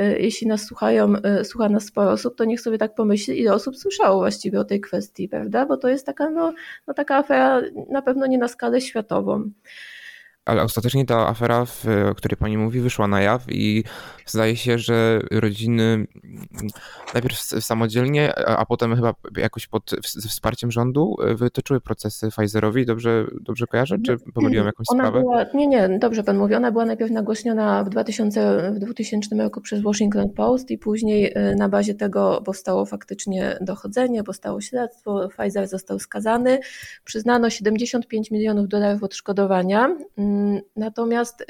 y, jeśli nas słuchają, y, słucha nas sporo osób, to niech sobie tak pomyśli, ile osób słyszało właściwie o tej kwestii, prawda? Bo to jest taka, no, no taka afera na pewno nie na skalę światową ale ostatecznie ta afera, o której pani mówi, wyszła na jaw i zdaje się, że rodziny najpierw samodzielnie, a potem chyba jakoś pod wsparciem rządu e, wytoczyły procesy Pfizerowi. Dobrze, dobrze kojarzę, czy pomyliłem jakąś Ona sprawę? Była, nie, nie, dobrze pan mówi. Ona była najpierw nagłośniona w 2000, w 2000 roku przez Washington Post i później e, na bazie tego powstało faktycznie dochodzenie, powstało śledztwo, Pfizer został skazany. Przyznano 75 milionów dolarów odszkodowania mm, Natomiast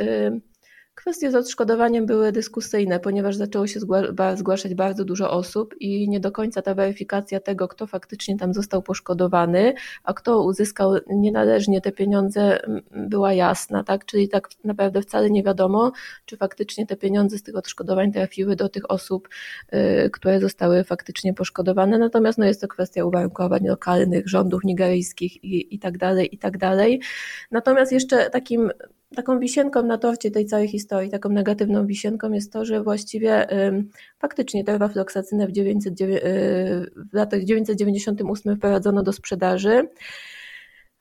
kwestie z odszkodowaniem były dyskusyjne, ponieważ zaczęło się zgłaszać bardzo dużo osób i nie do końca ta weryfikacja tego, kto faktycznie tam został poszkodowany, a kto uzyskał nienależnie te pieniądze, była jasna, tak? Czyli tak naprawdę wcale nie wiadomo, czy faktycznie te pieniądze z tych odszkodowań trafiły do tych osób, y, które zostały faktycznie poszkodowane. Natomiast no, jest to kwestia uwarunkowań lokalnych, rządów nigeryjskich i, i tak dalej, i tak dalej. Natomiast jeszcze takim taką wisienką na torcie tej całej historii, taką negatywną wisienką jest to, że właściwie faktycznie terwafloksacynę w, 900, y, w latach 998 wprowadzono do sprzedaży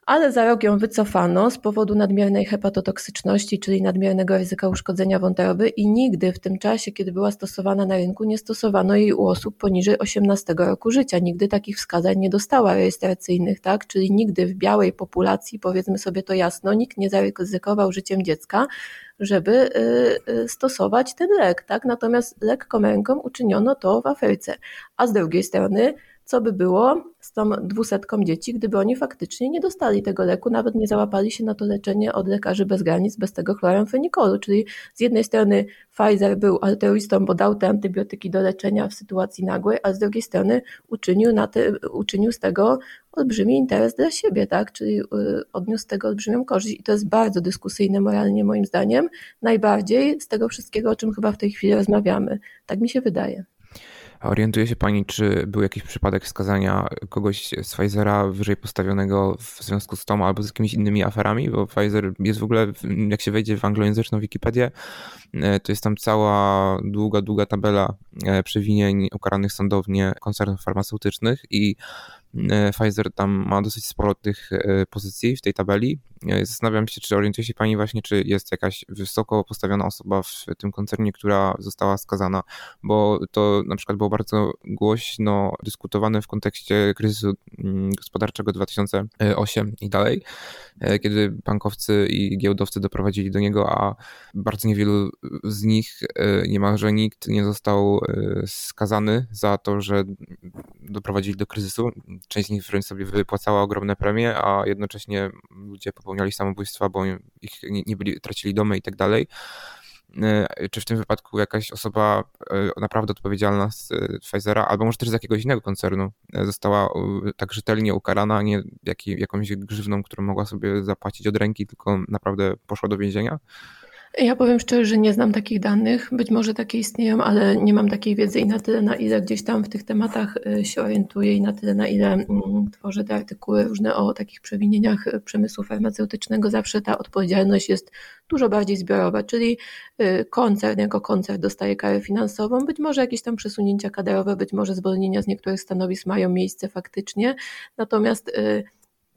ale za rok ją wycofano z powodu nadmiernej hepatotoksyczności, czyli nadmiernego ryzyka uszkodzenia wątroby i nigdy w tym czasie, kiedy była stosowana na rynku, nie stosowano jej u osób poniżej 18 roku życia. Nigdy takich wskazań nie dostała rejestracyjnych, tak? Czyli nigdy w białej populacji, powiedzmy sobie to jasno, nikt nie zaryzykował życiem dziecka, żeby y, y, stosować ten lek, tak? Natomiast lekką ręką uczyniono to w Afryce. A z drugiej strony co by było z tą dwusetką dzieci, gdyby oni faktycznie nie dostali tego leku, nawet nie załapali się na to leczenie od lekarzy bez granic, bez tego chloramfenikolu. Czyli z jednej strony Pfizer był altruistą, bo dał te antybiotyki do leczenia w sytuacji nagłej, a z drugiej strony uczynił, na te, uczynił z tego olbrzymi interes dla siebie, tak? czyli y, odniósł z tego olbrzymią korzyść i to jest bardzo dyskusyjne moralnie moim zdaniem, najbardziej z tego wszystkiego, o czym chyba w tej chwili rozmawiamy. Tak mi się wydaje. Orientuje się Pani, czy był jakiś przypadek wskazania kogoś z Pfizera wyżej postawionego w związku z tą albo z jakimiś innymi aferami? Bo Pfizer jest w ogóle, jak się wejdzie w anglojęzyczną Wikipedię, e, to jest tam cała długa, długa tabela e, przewinień ukaranych sądownie koncernów farmaceutycznych i Pfizer tam ma dosyć sporo tych e, pozycji w tej tabeli. E, zastanawiam się, czy orientuje się Pani właśnie, czy jest jakaś wysoko postawiona osoba w tym koncernie, która została skazana, bo to na przykład było bardzo głośno dyskutowane w kontekście kryzysu mm, gospodarczego 2008 i dalej, kiedy bankowcy i giełdowcy doprowadzili do niego, a bardzo niewielu z nich, niemalże nikt nie został skazany za to, że doprowadzili do kryzysu część z nich wręcz sobie wypłacała ogromne premie, a jednocześnie ludzie popełniali samobójstwa, bo ich nie, byli, tracili domy i tak dalej. E, czy w tym wypadku jakaś osoba e, naprawdę odpowiedzialna z e, Pfizera, albo może też z jakiegoś innego koncernu została tak rzetelnie ukarana, nie jakąś grzywną, którą mogła sobie zapłacić od ręki, tylko naprawdę poszła do więzienia? Ja powiem szczerze, że nie znam takich danych. Być może takie istnieją, ale nie mam takiej wiedzy i na tyle, na ile gdzieś tam w tych tematach y, się orientuję i na tyle, na ile mm, tworzę te artykuły różne o takich przewinieniach y, przemysłu farmaceutycznego, zawsze ta odpowiedzialność jest dużo bardziej zbiorowa, czyli y, koncern jako koncern dostaje karę finansową, być może jakieś tam przesunięcia kadrowe, być może zwolnienia z niektórych stanowisk mają miejsce faktycznie, natomiast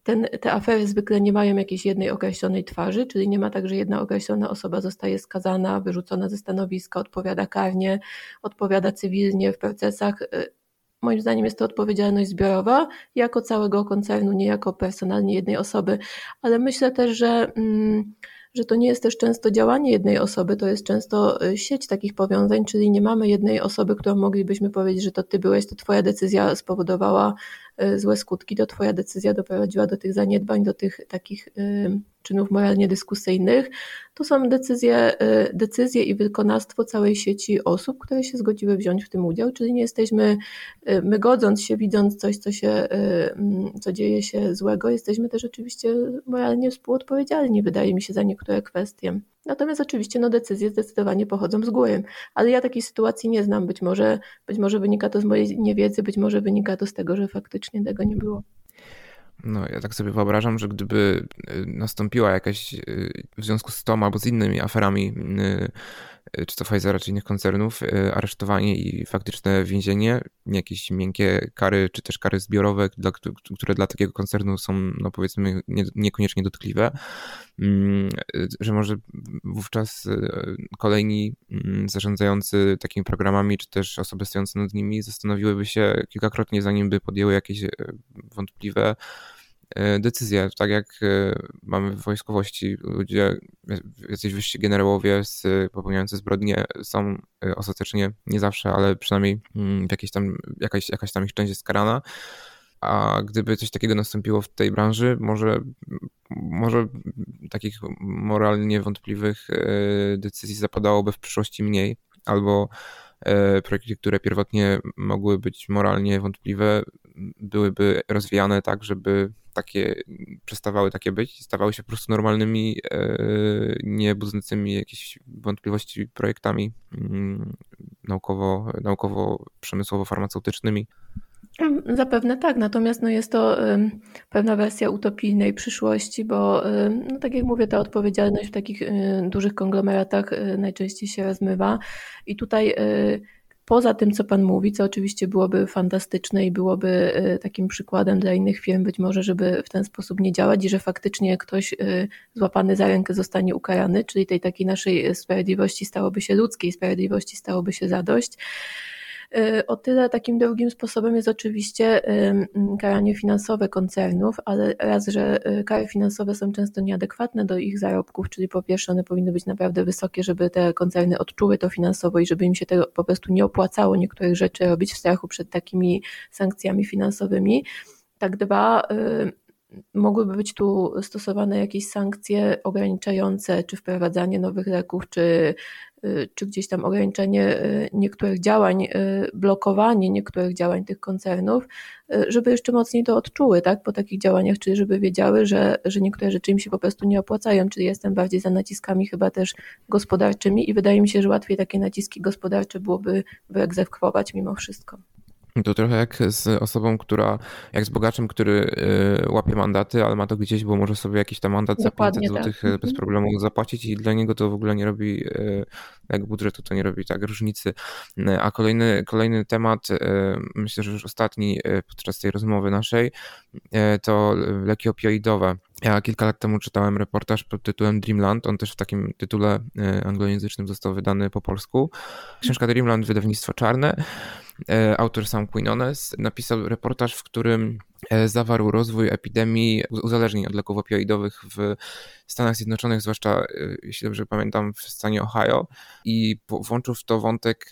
ten, te afery zwykle nie mają jakiejś jednej określonej twarzy, czyli nie ma tak, że jedna określona osoba zostaje skazana, wyrzucona ze stanowiska, odpowiada karnie, odpowiada cywilnie w procesach. Moim zdaniem jest to odpowiedzialność zbiorowa jako całego koncernu, nie jako personalnie jednej osoby, ale myślę też, że. Mm, że to nie jest też często działanie jednej osoby, to jest często y, sieć takich powiązań, czyli nie mamy jednej osoby, którą moglibyśmy powiedzieć, że to ty byłeś, to twoja decyzja spowodowała y, złe skutki, to twoja decyzja doprowadziła do tych zaniedbań, do tych takich y, czynów moralnie dyskusyjnych, to są decyzje, y, decyzje i wykonawstwo całej sieci osób, które się zgodziły wziąć w tym udział, czyli nie jesteśmy, y, my godząc się, widząc coś, co się, y, mm, co dzieje się złego, jesteśmy też oczywiście moralnie współodpowiedzialni, wydaje mi się, za niektóre kwestie. Natomiast oczywiście no, decyzje zdecydowanie pochodzą z góry, ale ja takiej sytuacji nie znam. Być może, być może wynika to z mojej niewiedzy, być może wynika to z tego, że faktycznie tego nie było. No, ja tak sobie wyobrażam, że gdyby y, nastąpiła jakaś y, w związku z tą albo z innymi aferami, y, czy to Pfizera, czy innych koncernów, aresztowanie i faktyczne więzienie, jakieś miękkie kary, czy też kary zbiorowe, dla, które dla takiego koncernu są, no powiedzmy, nie, niekoniecznie dotkliwe, mm, że może wówczas kolejni mm, zarządzający takimi programami, czy też osoby stojące nad nimi zastanowiłyby się kilkakrotnie, zanim by podjęły jakieś wątpliwe decyzje. Tak jak e, mamy w wojskowości, ludzie, jacyś wyżsi generałowie z, popełniający zbrodnie są e, ostatecznie, nie zawsze, ale przynajmniej mm, w jakiejś tam, jakaś, jakaś tam ich część jest karana. A gdyby coś takiego nastąpiło w tej branży, może, może takich moralnie wątpliwych decyzji zapadałoby w przyszłości mniej, albo projekty, które pierwotnie mogły być moralnie wątpliwe, byłyby rozwijane tak, żeby takie, przestawały takie być, stawały się po prostu normalnymi, e, nie budzącymi jakichś wątpliwości projektami mm, naukowo, naukowo-przemysłowo-farmaceutycznymi. Zapewne tak, natomiast no jest to pewna wersja utopijnej przyszłości, bo no tak jak mówię, ta odpowiedzialność w takich dużych konglomeratach e, najczęściej się rozmywa. I tutaj e, poza tym, co Pan mówi, co oczywiście byłoby fantastyczne i byłoby e, takim przykładem dla innych firm, być może, żeby w ten sposób nie działać i że faktycznie ktoś e, złapany za rękę zostanie ukarany, czyli tej takiej naszej sprawiedliwości stałoby się ludzkiej sprawiedliwości, stałoby się zadość o tyle takim drugim sposobem jest oczywiście karanie finansowe koncernów, ale raz, że y, kary finansowe są często nieadekwatne do ich zarobków, czyli po pierwsze one powinny być naprawdę wysokie, żeby te koncerny odczuły to finansowo i żeby im się tego po prostu nie opłacało niektórych rzeczy robić w strachu przed takimi sankcjami finansowymi. Tak dwa, y, mogłyby być tu stosowane jakieś sankcje ograniczające, czy wprowadzanie nowych leków, czy Y, czy gdzieś tam ograniczenie y, niektórych działań, y, blokowanie niektórych działań tych koncernów, żeby jeszcze mocniej to odczuły tak, po takich działaniach, czyli żeby wiedziały, że, że niektóre rzeczy im się po prostu nie opłacają, czyli jestem bardziej za naciskami chyba też gospodarczymi i wydaje mi się, że łatwiej takie naciski gospodarcze byłoby wyegzekwować mimo wszystko. To trochę jak z osobą, która, jak z bogaczem, który y, łapie mandaty, ale ma to gdzieś, bo może sobie jakiś tam mandat Dokładnie za 500 zł tak. bez mhm. problemu zapłacić i dla niego to w ogóle nie robi, y, jak budżetu to nie robi tak różnicy. Y, a kolejny, kolejny temat, myślę, że już ostatni podczas tej rozmowy naszej, to leki opioidowe. Ja kilka lat temu czytałem reportaż pod tytułem Dreamland. On też w takim tytule anglojęzycznym został wydany po polsku. Książka Dreamland, wydawnictwo czarne. E, autor Sam Quinones, napisał reportaż, w którym e, zawarł rozwój epidemii uzależnień od leków opioidowych w Stanach Zjednoczonych, zwłaszcza, e, jeśli dobrze pamiętam, w stanie Ohio i włączył w to wątek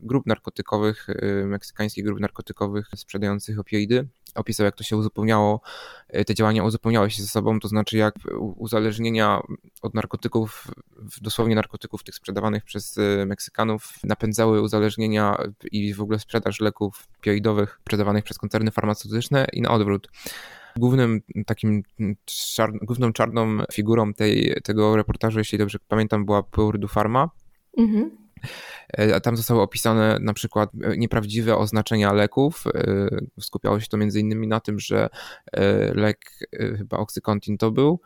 grup narkotykowych, meksykańskich grup narkotykowych sprzedających opioidy opisał, jak to się uzupełniało, e, te działania uzupełniały się ze sobą, to znaczy jak uzależnienia od narkotyków, dosłownie narkotyków tych sprzedawanych przez e, Meksykanów, napędzały uzależnienia i w ogóle sprzedaż leków opioidowych sprzedawanych przez koncerny farmaceutyczne i na odwrót. Głównym takim, czar, główną czarną figurą tej, tego reportażu, jeśli dobrze pamiętam, była Purdue Pharma. Mhm. E, tam zostały opisane na przykład e, nieprawdziwe oznaczenia leków. E, skupiało się to między innymi na tym, że lek, chyba Oxycontin to był,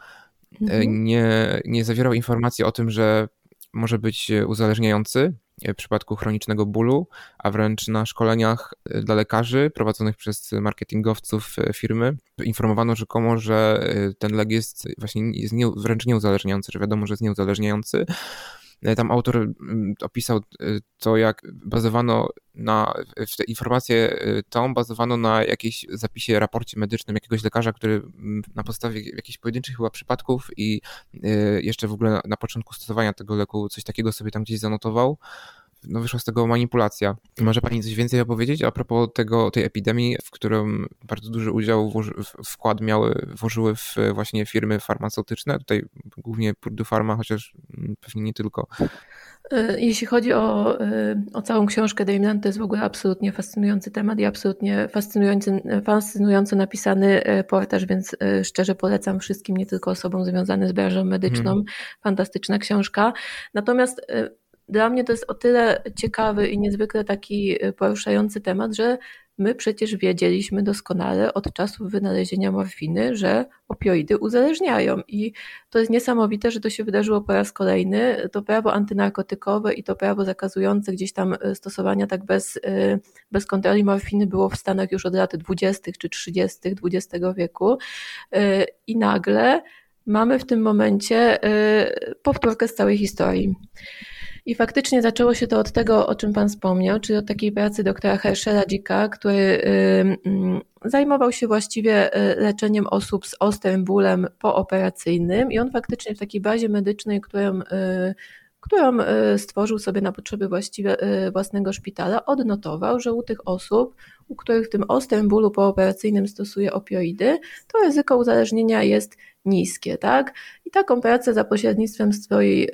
mhm. nie, nie zawierał informacji o tym, że może być uzależniający, w przypadku chronicznego bólu, a wręcz na szkoleniach dla lekarzy prowadzonych przez marketingowców firmy informowano rzekomo, że ten lek jest właśnie jest nie, wręcz nieuzależniający, że wiadomo, że jest nieuzależniający. Tam autor mm, opisał to, jak bazowano na, w te informacje tą bazowano na jakiejś zapisie, raporcie medycznym jakiegoś lekarza, który mm, na podstawie jakichś pojedynczych chyba przypadków i jeszcze w ogóle na początku stosowania tego leku coś takiego sobie tam gdzieś zanotował no wyszła z tego manipulacja. Może Pani coś więcej opowiedzieć a propos tego, tej epidemii, w którym bardzo duży udział, włoży, wkład miały, włożyły w właśnie firmy farmaceutyczne, tutaj głównie Purdue Pharma, chociaż pewnie nie tylko. E, jeśli chodzi o, e, o całą książkę Dreamland, to jest w ogóle absolutnie fascynujący temat i absolutnie fascynujący, fascynująco napisany e, portaż, więc szczerze polecam wszystkim, nie tylko osobom związanym z branżą medyczną. Hmm. Fantastyczna książka. Natomiast dla mnie to jest o tyle ciekawy i niezwykle taki y, poruszający temat, że my przecież wiedzieliśmy doskonale od czasów wynalezienia morfiny, że opioidy uzależniają. I to jest niesamowite, że to się wydarzyło po raz kolejny. To prawo antynarkotykowe i to prawo zakazujące gdzieś tam y, stosowania tak bez, y, bez kontroli morfiny było w Stanach już od lat 20. czy 30. XX wieku. I nagle mamy w tym momencie powtórkę z całej historii. I faktycznie zaczęło się to od tego, o czym Pan wspomniał, czyli od takiej pracy doktora Herschela Dzika, który zajmował się właściwie y, leczeniem osób z ostrym bólem pooperacyjnym i on faktycznie w takiej bazie medycznej, którą y, którą y, stworzył sobie na potrzeby właściwie własnego szpitala, odnotował, że u tych osób, u których w tym ostrym bólu pooperacyjnym stosuje opioidy, to ryzyko uzależnienia jest niskie, tak? I taką pracę za pośrednictwem swojej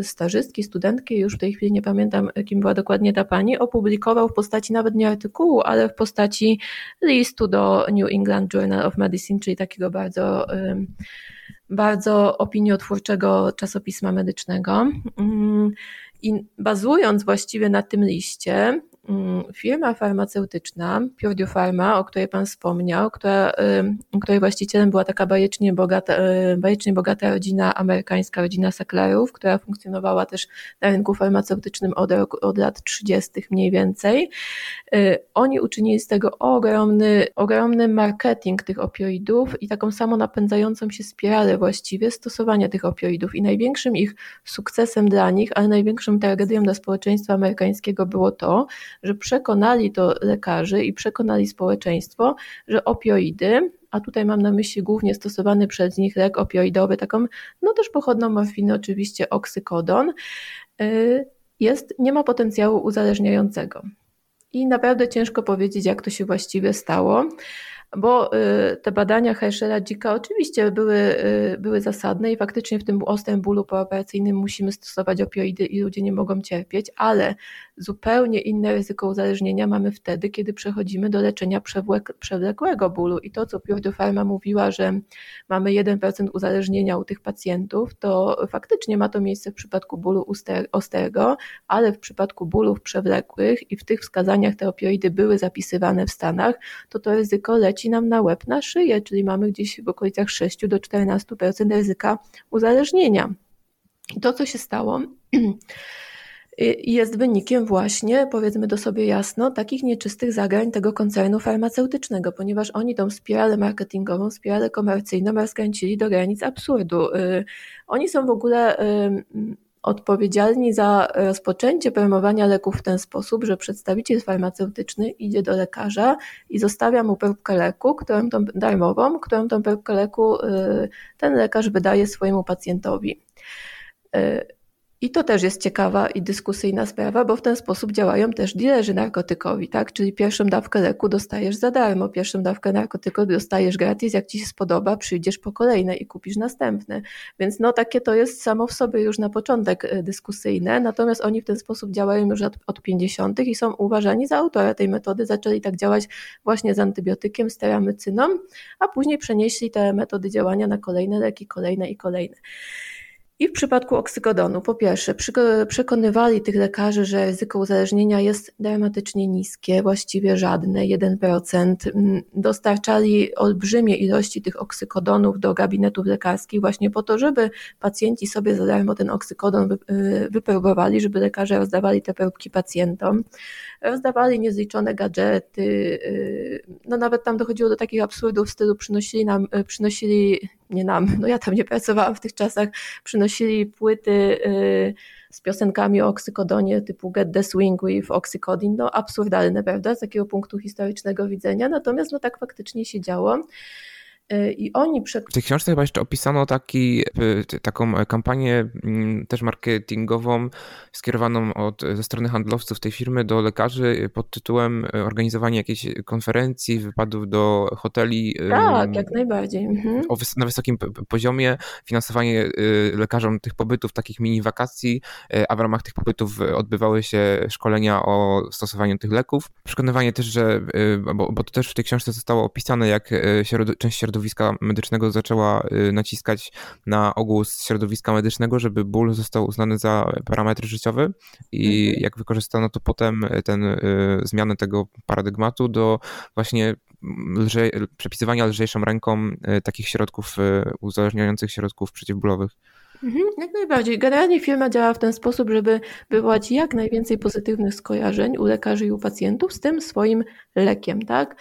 y, stażystki, studentki, już w tej chwili nie pamiętam, kim była dokładnie ta pani, opublikował w postaci nawet nie artykułu, ale w postaci listu do New England Journal of Medicine, czyli takiego bardzo, y, bardzo opiniotwórczego czasopisma medycznego. Mm, I bazując właściwie na tym liście, firma farmaceutyczna, Purdue Pharma, o której Pan wspomniał, która, której właścicielem była taka bajecznie bogata, bajecznie bogata rodzina amerykańska, rodzina Sacklerów, która funkcjonowała też na rynku farmaceutycznym od, od lat 30. mniej więcej. Y, oni uczynili z tego ogromny, ogromny marketing tych opioidów i taką samą napędzającą się spiralę właściwie stosowania tych opioidów. I największym ich sukcesem dla nich, ale największą tragedią dla społeczeństwa amerykańskiego było to, że przekonali to lekarzy i przekonali społeczeństwo, że opioidy, a tutaj mam na myśli głównie stosowany przez nich lek opioidowy, taką no też pochodną morfiny oczywiście oksykodon, y, jest, nie ma potencjału uzależniającego. I naprawdę ciężko powiedzieć, jak to się właściwie stało bo y, te badania Herschela Dzika oczywiście były, y, były zasadne i faktycznie w tym ostrym bólu pooperacyjnym musimy stosować opioidy i ludzie nie mogą cierpieć, ale zupełnie inne ryzyko uzależnienia mamy wtedy, kiedy przechodzimy do leczenia przewlekłego bólu i to, co Purdue Pharma mówiła, że mamy 1% uzależnienia u tych pacjentów, to faktycznie ma to miejsce w przypadku bólu ostrego, ale w przypadku bólów przewlekłych i w tych wskazaniach te opioidy były zapisywane w Stanach, to to ryzyko leci nam na łeb, na szyję, czyli mamy gdzieś w okolicach 6 do 14% ryzyka uzależnienia. I to, co się stało, jest wynikiem właśnie, powiedzmy to sobie jasno, takich nieczystych zagrań tego koncernu farmaceutycznego, ponieważ oni tą spiralę marketingową, spiralę komercyjną rozkręcili do granic absurdu. Y, oni są w ogóle y, odpowiedzialni za rozpoczęcie promowania leków w ten sposób, że przedstawiciel farmaceutyczny idzie do lekarza i zostawia mu próbkę leku, którą tą, darmową, którą tą próbkę leku y, ten lekarz wydaje swojemu pacjentowi. I to też jest ciekawa i dyskusyjna sprawa, bo w ten sposób działają też dilerzy narkotykowi, tak? Czyli pierwszą dawkę leku dostajesz za darmo, pierwszą dawkę narkotyku dostajesz gratis, jak ci się spodoba, przyjdziesz po kolejne i kupisz następne. Więc no takie to jest samo w sobie już na początek e, dyskusyjne, natomiast oni w ten sposób działają już od, od 50. i są uważani za autora tej metody, zaczęli tak działać właśnie z antybiotykiem, z teramycyną, a później przenieśli te metody działania na kolejne leki, kolejne i kolejne. I w przypadku oksykodonu, po pierwsze, przekonywali tych lekarzy, że ryzyko uzależnienia jest dramatycznie niskie, właściwie żadne, 1%. Mm, dostarczali olbrzymie ilości tych oksykodonów do gabinetów lekarskich właśnie po to, żeby pacjenci sobie za darmo ten oksykodon y, wypróbowali, żeby lekarze rozdawali te próbki pacjentom. Rozdawali niezliczone gadżety, y, no nawet tam dochodziło do takich absurdów w stylu przynosili nam, y, przynosili nie nam, no ja tam nie pracowałam w tych czasach, przynosili płyty y, z piosenkami o oksykodonie typu Get the Swing with Oxycodin, no absurdalne, prawda, z takiego punktu historycznego widzenia, natomiast no tak faktycznie się działo. Y, I oni przed... W tej książce chyba jeszcze opisano taki, y, taką kampanię mm, też marketingową skierowaną od, ze strony handlowców tej firmy do lekarzy pod tytułem organizowanie jakiejś konferencji, wypadów do hoteli. Tak, jak najbardziej. Mhm. na wysokim poziomie, finansowanie lekarzom tych pobytów, takich mini wakacji, a w ramach tych pobytów odbywały się szkolenia o stosowaniu tych leków. Przekonywanie też, że, bo, bo to też w tej książce zostało opisane, jak część środowiska środowiska medycznego zaczęła y, naciskać na ogół z środowiska medycznego, żeby ból został uznany za parametr życiowy i mhm. jak wykorzystano to potem y, ten, y, zmianę tego paradygmatu do właśnie lżej, przepisywania lżejszą ręką takich środków uzależniających środków przeciwbólowych. Mhm, jak najbardziej. Generalnie firma działa w ten sposób, żeby wywołać jak najwięcej pozytywnych skojarzeń u lekarzy i u pacjentów z tym swoim lekiem, tak?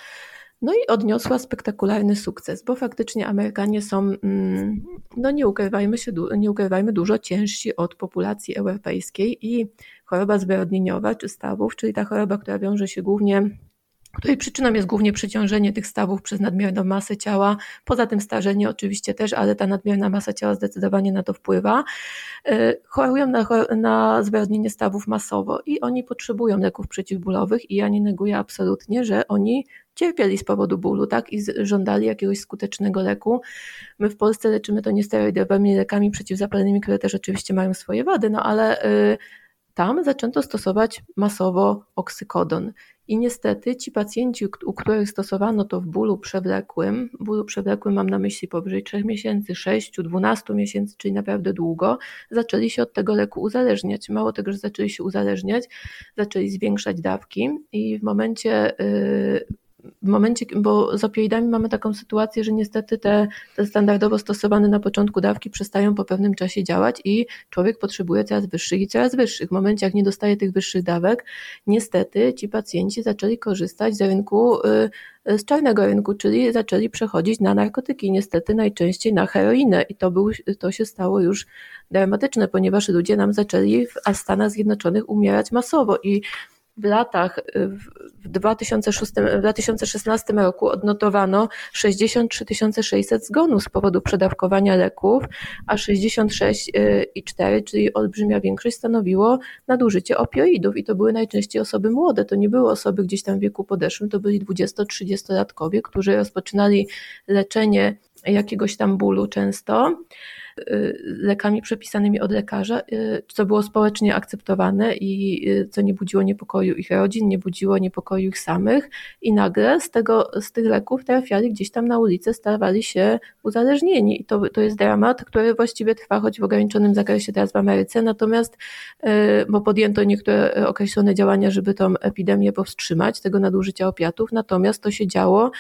No i odniosła spektakularny sukces, bo faktycznie Amerykanie są, mm, no nie ukrywajmy, się, nie ukrywajmy, dużo ciężsi od populacji europejskiej i choroba zwyrodnieniowa czy stawów, czyli ta choroba, która wiąże się głównie której przyczyną jest głównie przeciążenie tych stawów przez nadmierną masę ciała, poza tym starzenie oczywiście też, ale ta nadmierna masa ciała zdecydowanie na to wpływa. Y, chorują na, na zwyrodnienie stawów masowo i oni potrzebują leków przeciwbólowych i ja nie neguję absolutnie, że oni cierpieli z powodu bólu, tak, i żądali jakiegoś skutecznego leku. My w Polsce leczymy to niesteroidowymi lekami przeciwzapalnymi, które też oczywiście mają swoje wady, no ale y, tam zaczęto stosować masowo oksykodon. I niestety ci pacjenci, u których stosowano to w bólu przewlekłym, bólu przewlekłym mam na myśli powyżej 3 miesięcy, 6, 12 miesięcy, czyli naprawdę długo, zaczęli się od tego leku uzależniać. Mało tego, że zaczęli się uzależniać, zaczęli zwiększać dawki i w momencie yy, w momencie, bo z opioidami mamy taką sytuację, że niestety te, te standardowo stosowane na początku dawki przestają po pewnym czasie działać i człowiek potrzebuje coraz wyższych i coraz wyższych. W momencie, jak nie dostaje tych wyższych dawek, niestety ci pacjenci zaczęli korzystać z rynku, y, z czarnego rynku, czyli zaczęli przechodzić na narkotyki, niestety najczęściej na heroinę i to, był, to się stało już dramatyczne, ponieważ ludzie nam zaczęli w Stanach Zjednoczonych umierać masowo i w latach, w 2006, w 2016 roku odnotowano 63 600 zgonów z powodu przedawkowania leków, a 66,4, czyli olbrzymia większość, stanowiło nadużycie opioidów. I to były najczęściej osoby młode, to nie były osoby gdzieś tam w wieku podeszłym, to byli 20-30-latkowie, którzy rozpoczynali leczenie jakiegoś tam bólu często. Y, lekami przepisanymi od lekarza, y, co było społecznie akceptowane i y, co nie budziło niepokoju ich rodzin, nie budziło niepokoju ich samych. I nagle z, tego, z tych leków trafiali gdzieś tam na ulicę, stawali się uzależnieni. I to, to jest dramat, który właściwie trwa choć w ograniczonym zakresie teraz w Ameryce, natomiast bo podjęto niektóre określone działania, żeby tą epidemię powstrzymać, tego nadużycia opiatów, natomiast to się działo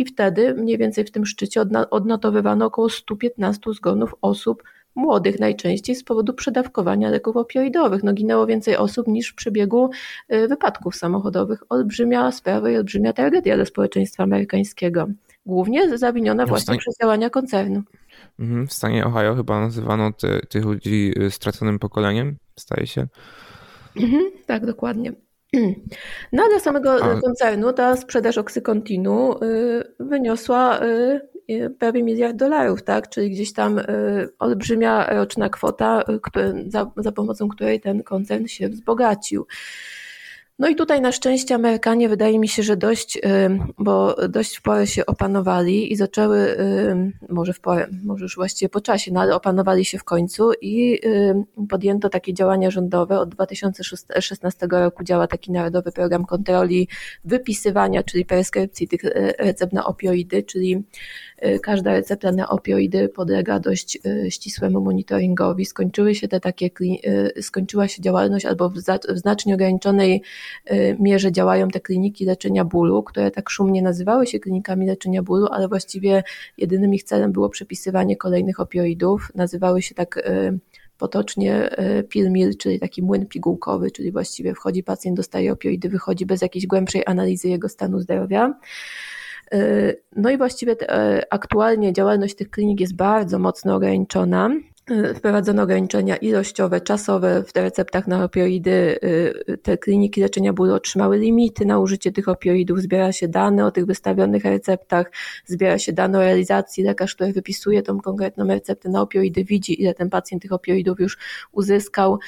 i wtedy mniej więcej w tym szczycie odnotowywano około 115 zgonów osób młodych najczęściej z powodu przedawkowania leków opioidowych. No, ginęło więcej osób niż w przebiegu y, wypadków samochodowych. Olbrzymia sprawa i olbrzymia tragedia dla społeczeństwa amerykańskiego. Głównie zawiniona właśnie stanie... przez działania koncernu. Mhm, w stanie Ohio chyba nazywano ty, tych ludzi y, straconym pokoleniem, staje się. Mhm, tak, dokładnie. No, dla samego A... koncernu ta sprzedaż Oxycontinu y, wyniosła y, y, prawie miliard dolarów, tak? czyli gdzieś tam olbrzymia roczna kwota, za, za pomocą której ten koncern się wzbogacił. No i tutaj na szczęście Amerykanie wydaje mi się, że dość, bo dość w porę się opanowali i zaczęły, może w porę, może już właściwie po czasie, no ale opanowali się w końcu i podjęto takie działania rządowe. Od 2016 roku działa taki Narodowy Program Kontroli Wypisywania, czyli preskrypcji tych recept na opioidy, czyli każda recepta na opioidy podlega dość ścisłemu monitoringowi. Skończyły się te takie, skończyła się działalność albo w znacznie ograniczonej Y, mierze działają te kliniki leczenia bólu, które tak szumnie nazywały się klinikami leczenia bólu, ale właściwie jedynym ich celem było przepisywanie kolejnych opioidów. Nazywały się tak y, potocznie y, pill czyli taki młyn pigułkowy, czyli właściwie wchodzi pacjent, dostaje opioidy, wychodzi bez jakiejś głębszej analizy jego stanu zdrowia. No i właściwie aktualnie działalność tych klinik jest bardzo mocno ograniczona. Y, wprowadzono ograniczenia ilościowe, czasowe w receptach na opioidy. Y, te kliniki leczenia bólu otrzymały limity na użycie tych opioidów, zbiera się dane o tych wystawionych receptach, zbiera się dane o realizacji. Lekarz, który wypisuje tą konkretną receptę na opioidy, widzi, ile ten pacjent tych opioidów już uzyskał.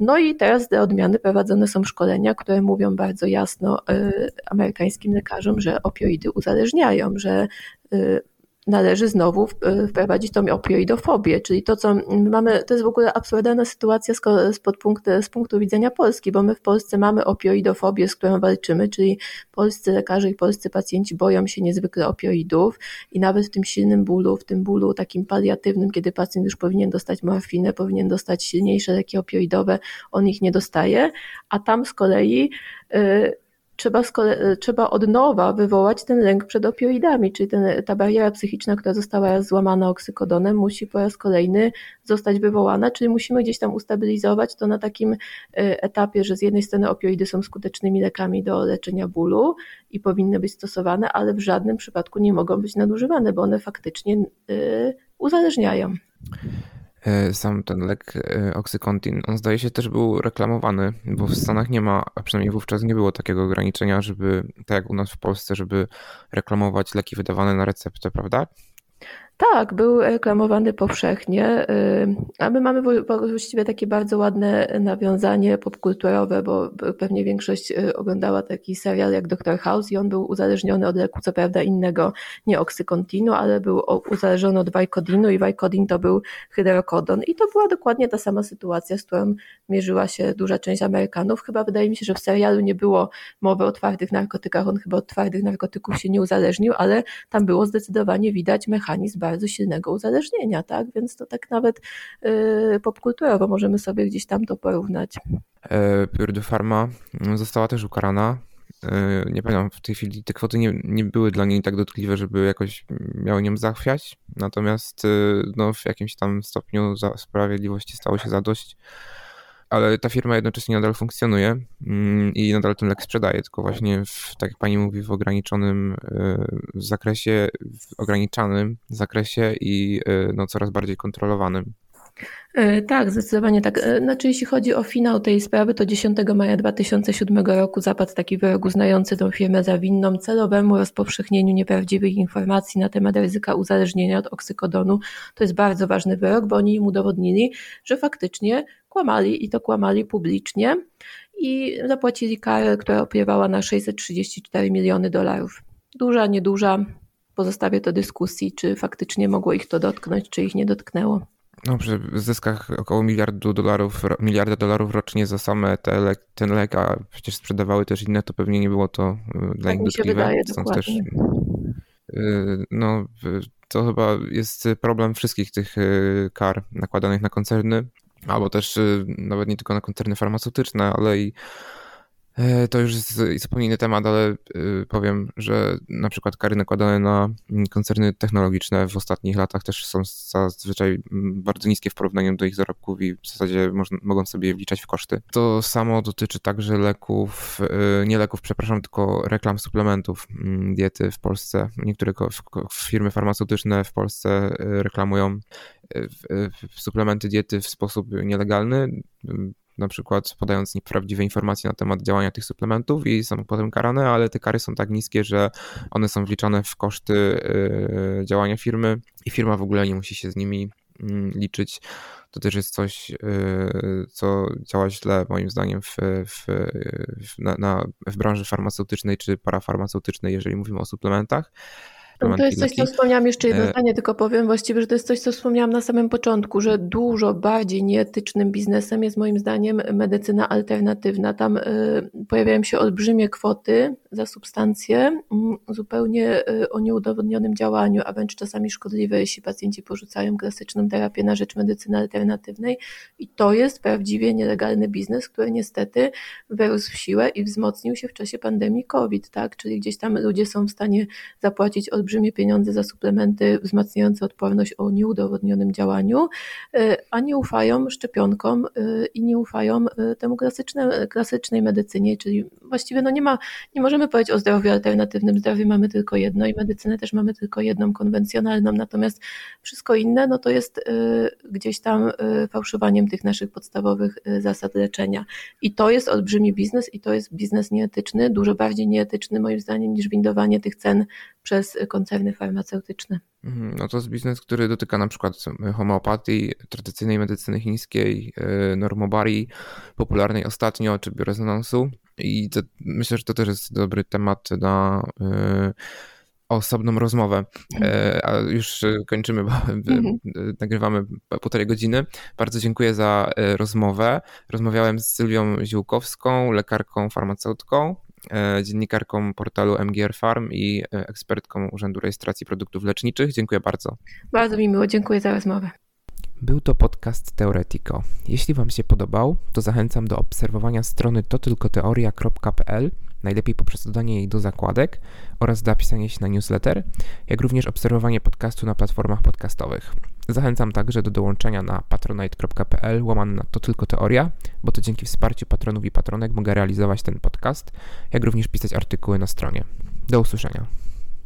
No i teraz do odmiany prowadzone są szkolenia, które mówią bardzo jasno y, amerykańskim lekarzom, że opioidy uzależniają, że należy znowu wprowadzić tą opioidofobię, czyli to, co mamy, to jest w ogóle absurdalna sytuacja z, punktu, z punktu widzenia Polski, bo my w Polsce mamy opioidofobię, z którą walczymy, czyli polscy lekarze i polscy pacjenci boją się niezwykle opioidów i nawet w tym silnym bólu, w tym bólu takim paliatywnym, kiedy pacjent już powinien dostać morfinę, powinien dostać silniejsze leki opioidowe, on ich nie dostaje, a tam z kolei y, trzeba, trzeba od nowa wywołać ten lęk przed opioidami, czyli ten, ta bariera psychiczna, która została złamana oksykodonem, musi po raz kolejny zostać wywołana, czyli musimy gdzieś tam ustabilizować to na takim e, etapie, że z jednej strony opioidy są skutecznymi lekami do leczenia bólu i powinny być stosowane, ale w żadnym przypadku nie mogą być nadużywane, bo one faktycznie e, uzależniają. E, sam ten lek e, Oxycontin, on zdaje się też był reklamowany, bo w Stanach nie ma, a przynajmniej wówczas nie było takiego ograniczenia, żeby, tak jak u nas w Polsce, żeby reklamować leki wydawane na receptę, prawda? Tak, był reklamowany powszechnie, y, a my mamy właściwie takie bardzo ładne nawiązanie popkulturowe, bo pewnie większość y, oglądała taki serial jak Dr. House i on był uzależniony od leku, co prawda innego, nie oksykontinu, ale był uzależniony od Vicodinu i Vicodin to był hydrokodon i to była dokładnie ta sama sytuacja, z którą mierzyła się duża część Amerykanów. Chyba wydaje mi się, że w serialu nie było mowy o twardych narkotykach, on chyba od twardych narkotyków się nie uzależnił, ale tam było zdecydowanie widać mechanizm bardzo silnego uzależnienia, tak? Więc to tak nawet yy, popkulturowo możemy sobie gdzieś tam to porównać. E, Purdue Pharma została też ukarana. E, nie pamiętam, w tej chwili te kwoty nie, nie były dla niej tak dotkliwe, żeby jakoś miały nią zachwiać, natomiast e, no, w jakimś tam stopniu sprawiedliwości stało się zadość ale ta firma jednocześnie nadal funkcjonuje mm, i nadal ten lek sprzedaje, tylko właśnie, w, tak jak pani mówi, w ograniczonym e, zakresie, w ograniczanym zakresie i e, no, coraz bardziej kontrolowanym. E, tak, zdecydowanie tak. Znaczy, jeśli chodzi o finał tej sprawy, to 10 maja 2007 roku zapadł taki wyrok uznający tę firmę za winną celowemu rozpowszechnieniu nieprawdziwych informacji na temat ryzyka uzależnienia od oksykodonu. To jest bardzo ważny wyrok, bo oni im udowodnili, że faktycznie kłamali i to kłamali publicznie i zapłacili karę, która opiewała na 634 miliony dolarów. Duża, nieduża, pozostawię to dyskusji, czy faktycznie mogło ich to dotknąć, czy ich nie dotknęło. No, przy zyskach około miliardu dolarów, miliarda dolarów rocznie za same te le, ten lek, a przecież sprzedawały też inne, to pewnie nie było to y, dla tak nich dotkliwe. Wydaje, Stąd dokładnie. też y, no, to chyba jest problem wszystkich tych y, kar nakładanych na koncerny, albo też y, nawet nie tylko na koncerny farmaceutyczne, ale i to już jest zupełnie inny temat, ale y, powiem, że na przykład kary nakładane na mm, koncerny technologiczne w ostatnich latach też są zazwyczaj mm, bardzo niskie w porównaniu do ich zarobków i w zasadzie mogą sobie wliczać w koszty. To samo dotyczy także leków, y, nie leków, przepraszam, tylko reklam suplementów mm, diety w Polsce. Niektóre firmy farmaceutyczne w Polsce reklamują suplementy diety w sposób nielegalny na przykład podając nieprawdziwe informacje na temat działania tych suplementów i są potem karane, ale te kary są tak niskie, że one są wliczane w koszty y, działania firmy i firma w ogóle nie musi się z nimi mm, liczyć, to też jest coś, y, co działa źle moim zdaniem w, w, w, na, na, w branży farmaceutycznej czy parafarmaceutycznej, jeżeli mówimy o suplementach. To jest coś, co wspomniałam jeszcze jedno e, zdanie, tylko powiem właściwie, że to jest coś, co wspomniałam na samym początku, że dużo bardziej nieetycznym biznesem jest moim zdaniem medycyna alternatywna. Tam y, pojawiają się olbrzymie kwoty za substancje y, zupełnie y, o nieudowodnionym działaniu, a wręcz czasami szkodliwe, jeśli pacjenci porzucają klasyczną terapię na rzecz medycyny alternatywnej. I to jest prawdziwie nielegalny biznes, który niestety wyrósł w siłę i wzmocnił się w czasie pandemii COVID, tak? Czyli gdzieś tam ludzie są w stanie zapłacić olbrzymie olbrzymie pieniądze za suplementy wzmacniające odporność o nieudowodnionym działaniu, y, a nie ufają szczepionkom y, i nie ufają y, temu klasycznej, medycynie, czyli właściwie no nie ma, nie możemy powiedzieć o zdrowiu alternatywnym, zdrowie mamy tylko jedno i medycynę też mamy tylko jedną konwencjonalną, natomiast wszystko inne no to jest gdzieś tam fałszowaniem tych naszych podstawowych zasad leczenia. I to jest olbrzymi biznes i to jest biznes nieetyczny, dużo bardziej nieetyczny moim zdaniem niż windowanie tych cen przez koncerny farmaceutyczne. Mhm, no to jest biznes, który dotyka na przykład homeopatii, tradycyjnej medycyny chińskiej, e, normobarii, popularnej ostatnio, czy biorezonansu. I to, myślę, że to też jest dobry temat na y, osobną rozmowę. Mhm. A już kończymy, bo mhm. nagrywamy półtorej godziny. Bardzo dziękuję za rozmowę. Rozmawiałem z Sylwią Ziółkowską, lekarką farmaceutką. E, dziennikarką portalu MGR Farm i e, ekspertką Urzędu Rejestracji Produktów Leczniczych. Dziękuję bardzo. Bardzo mi miło, dziękuję za rozmowę. Był to podcast Teoretico. Jeśli Wam się podobał, to zachęcam do obserwowania strony totylkoteoria.pl, najlepiej poprzez dodanie jej do zakładek oraz zapisanie się na newsletter, jak również obserwowanie podcastu na platformach podcastowych. Zachęcam także do dołączenia na patronite.pl łamane na to tylko teoria, bo to dzięki wsparciu patronów i patronek mogę realizować ten podcast, jak również pisać artykuły na stronie. Do usłyszenia.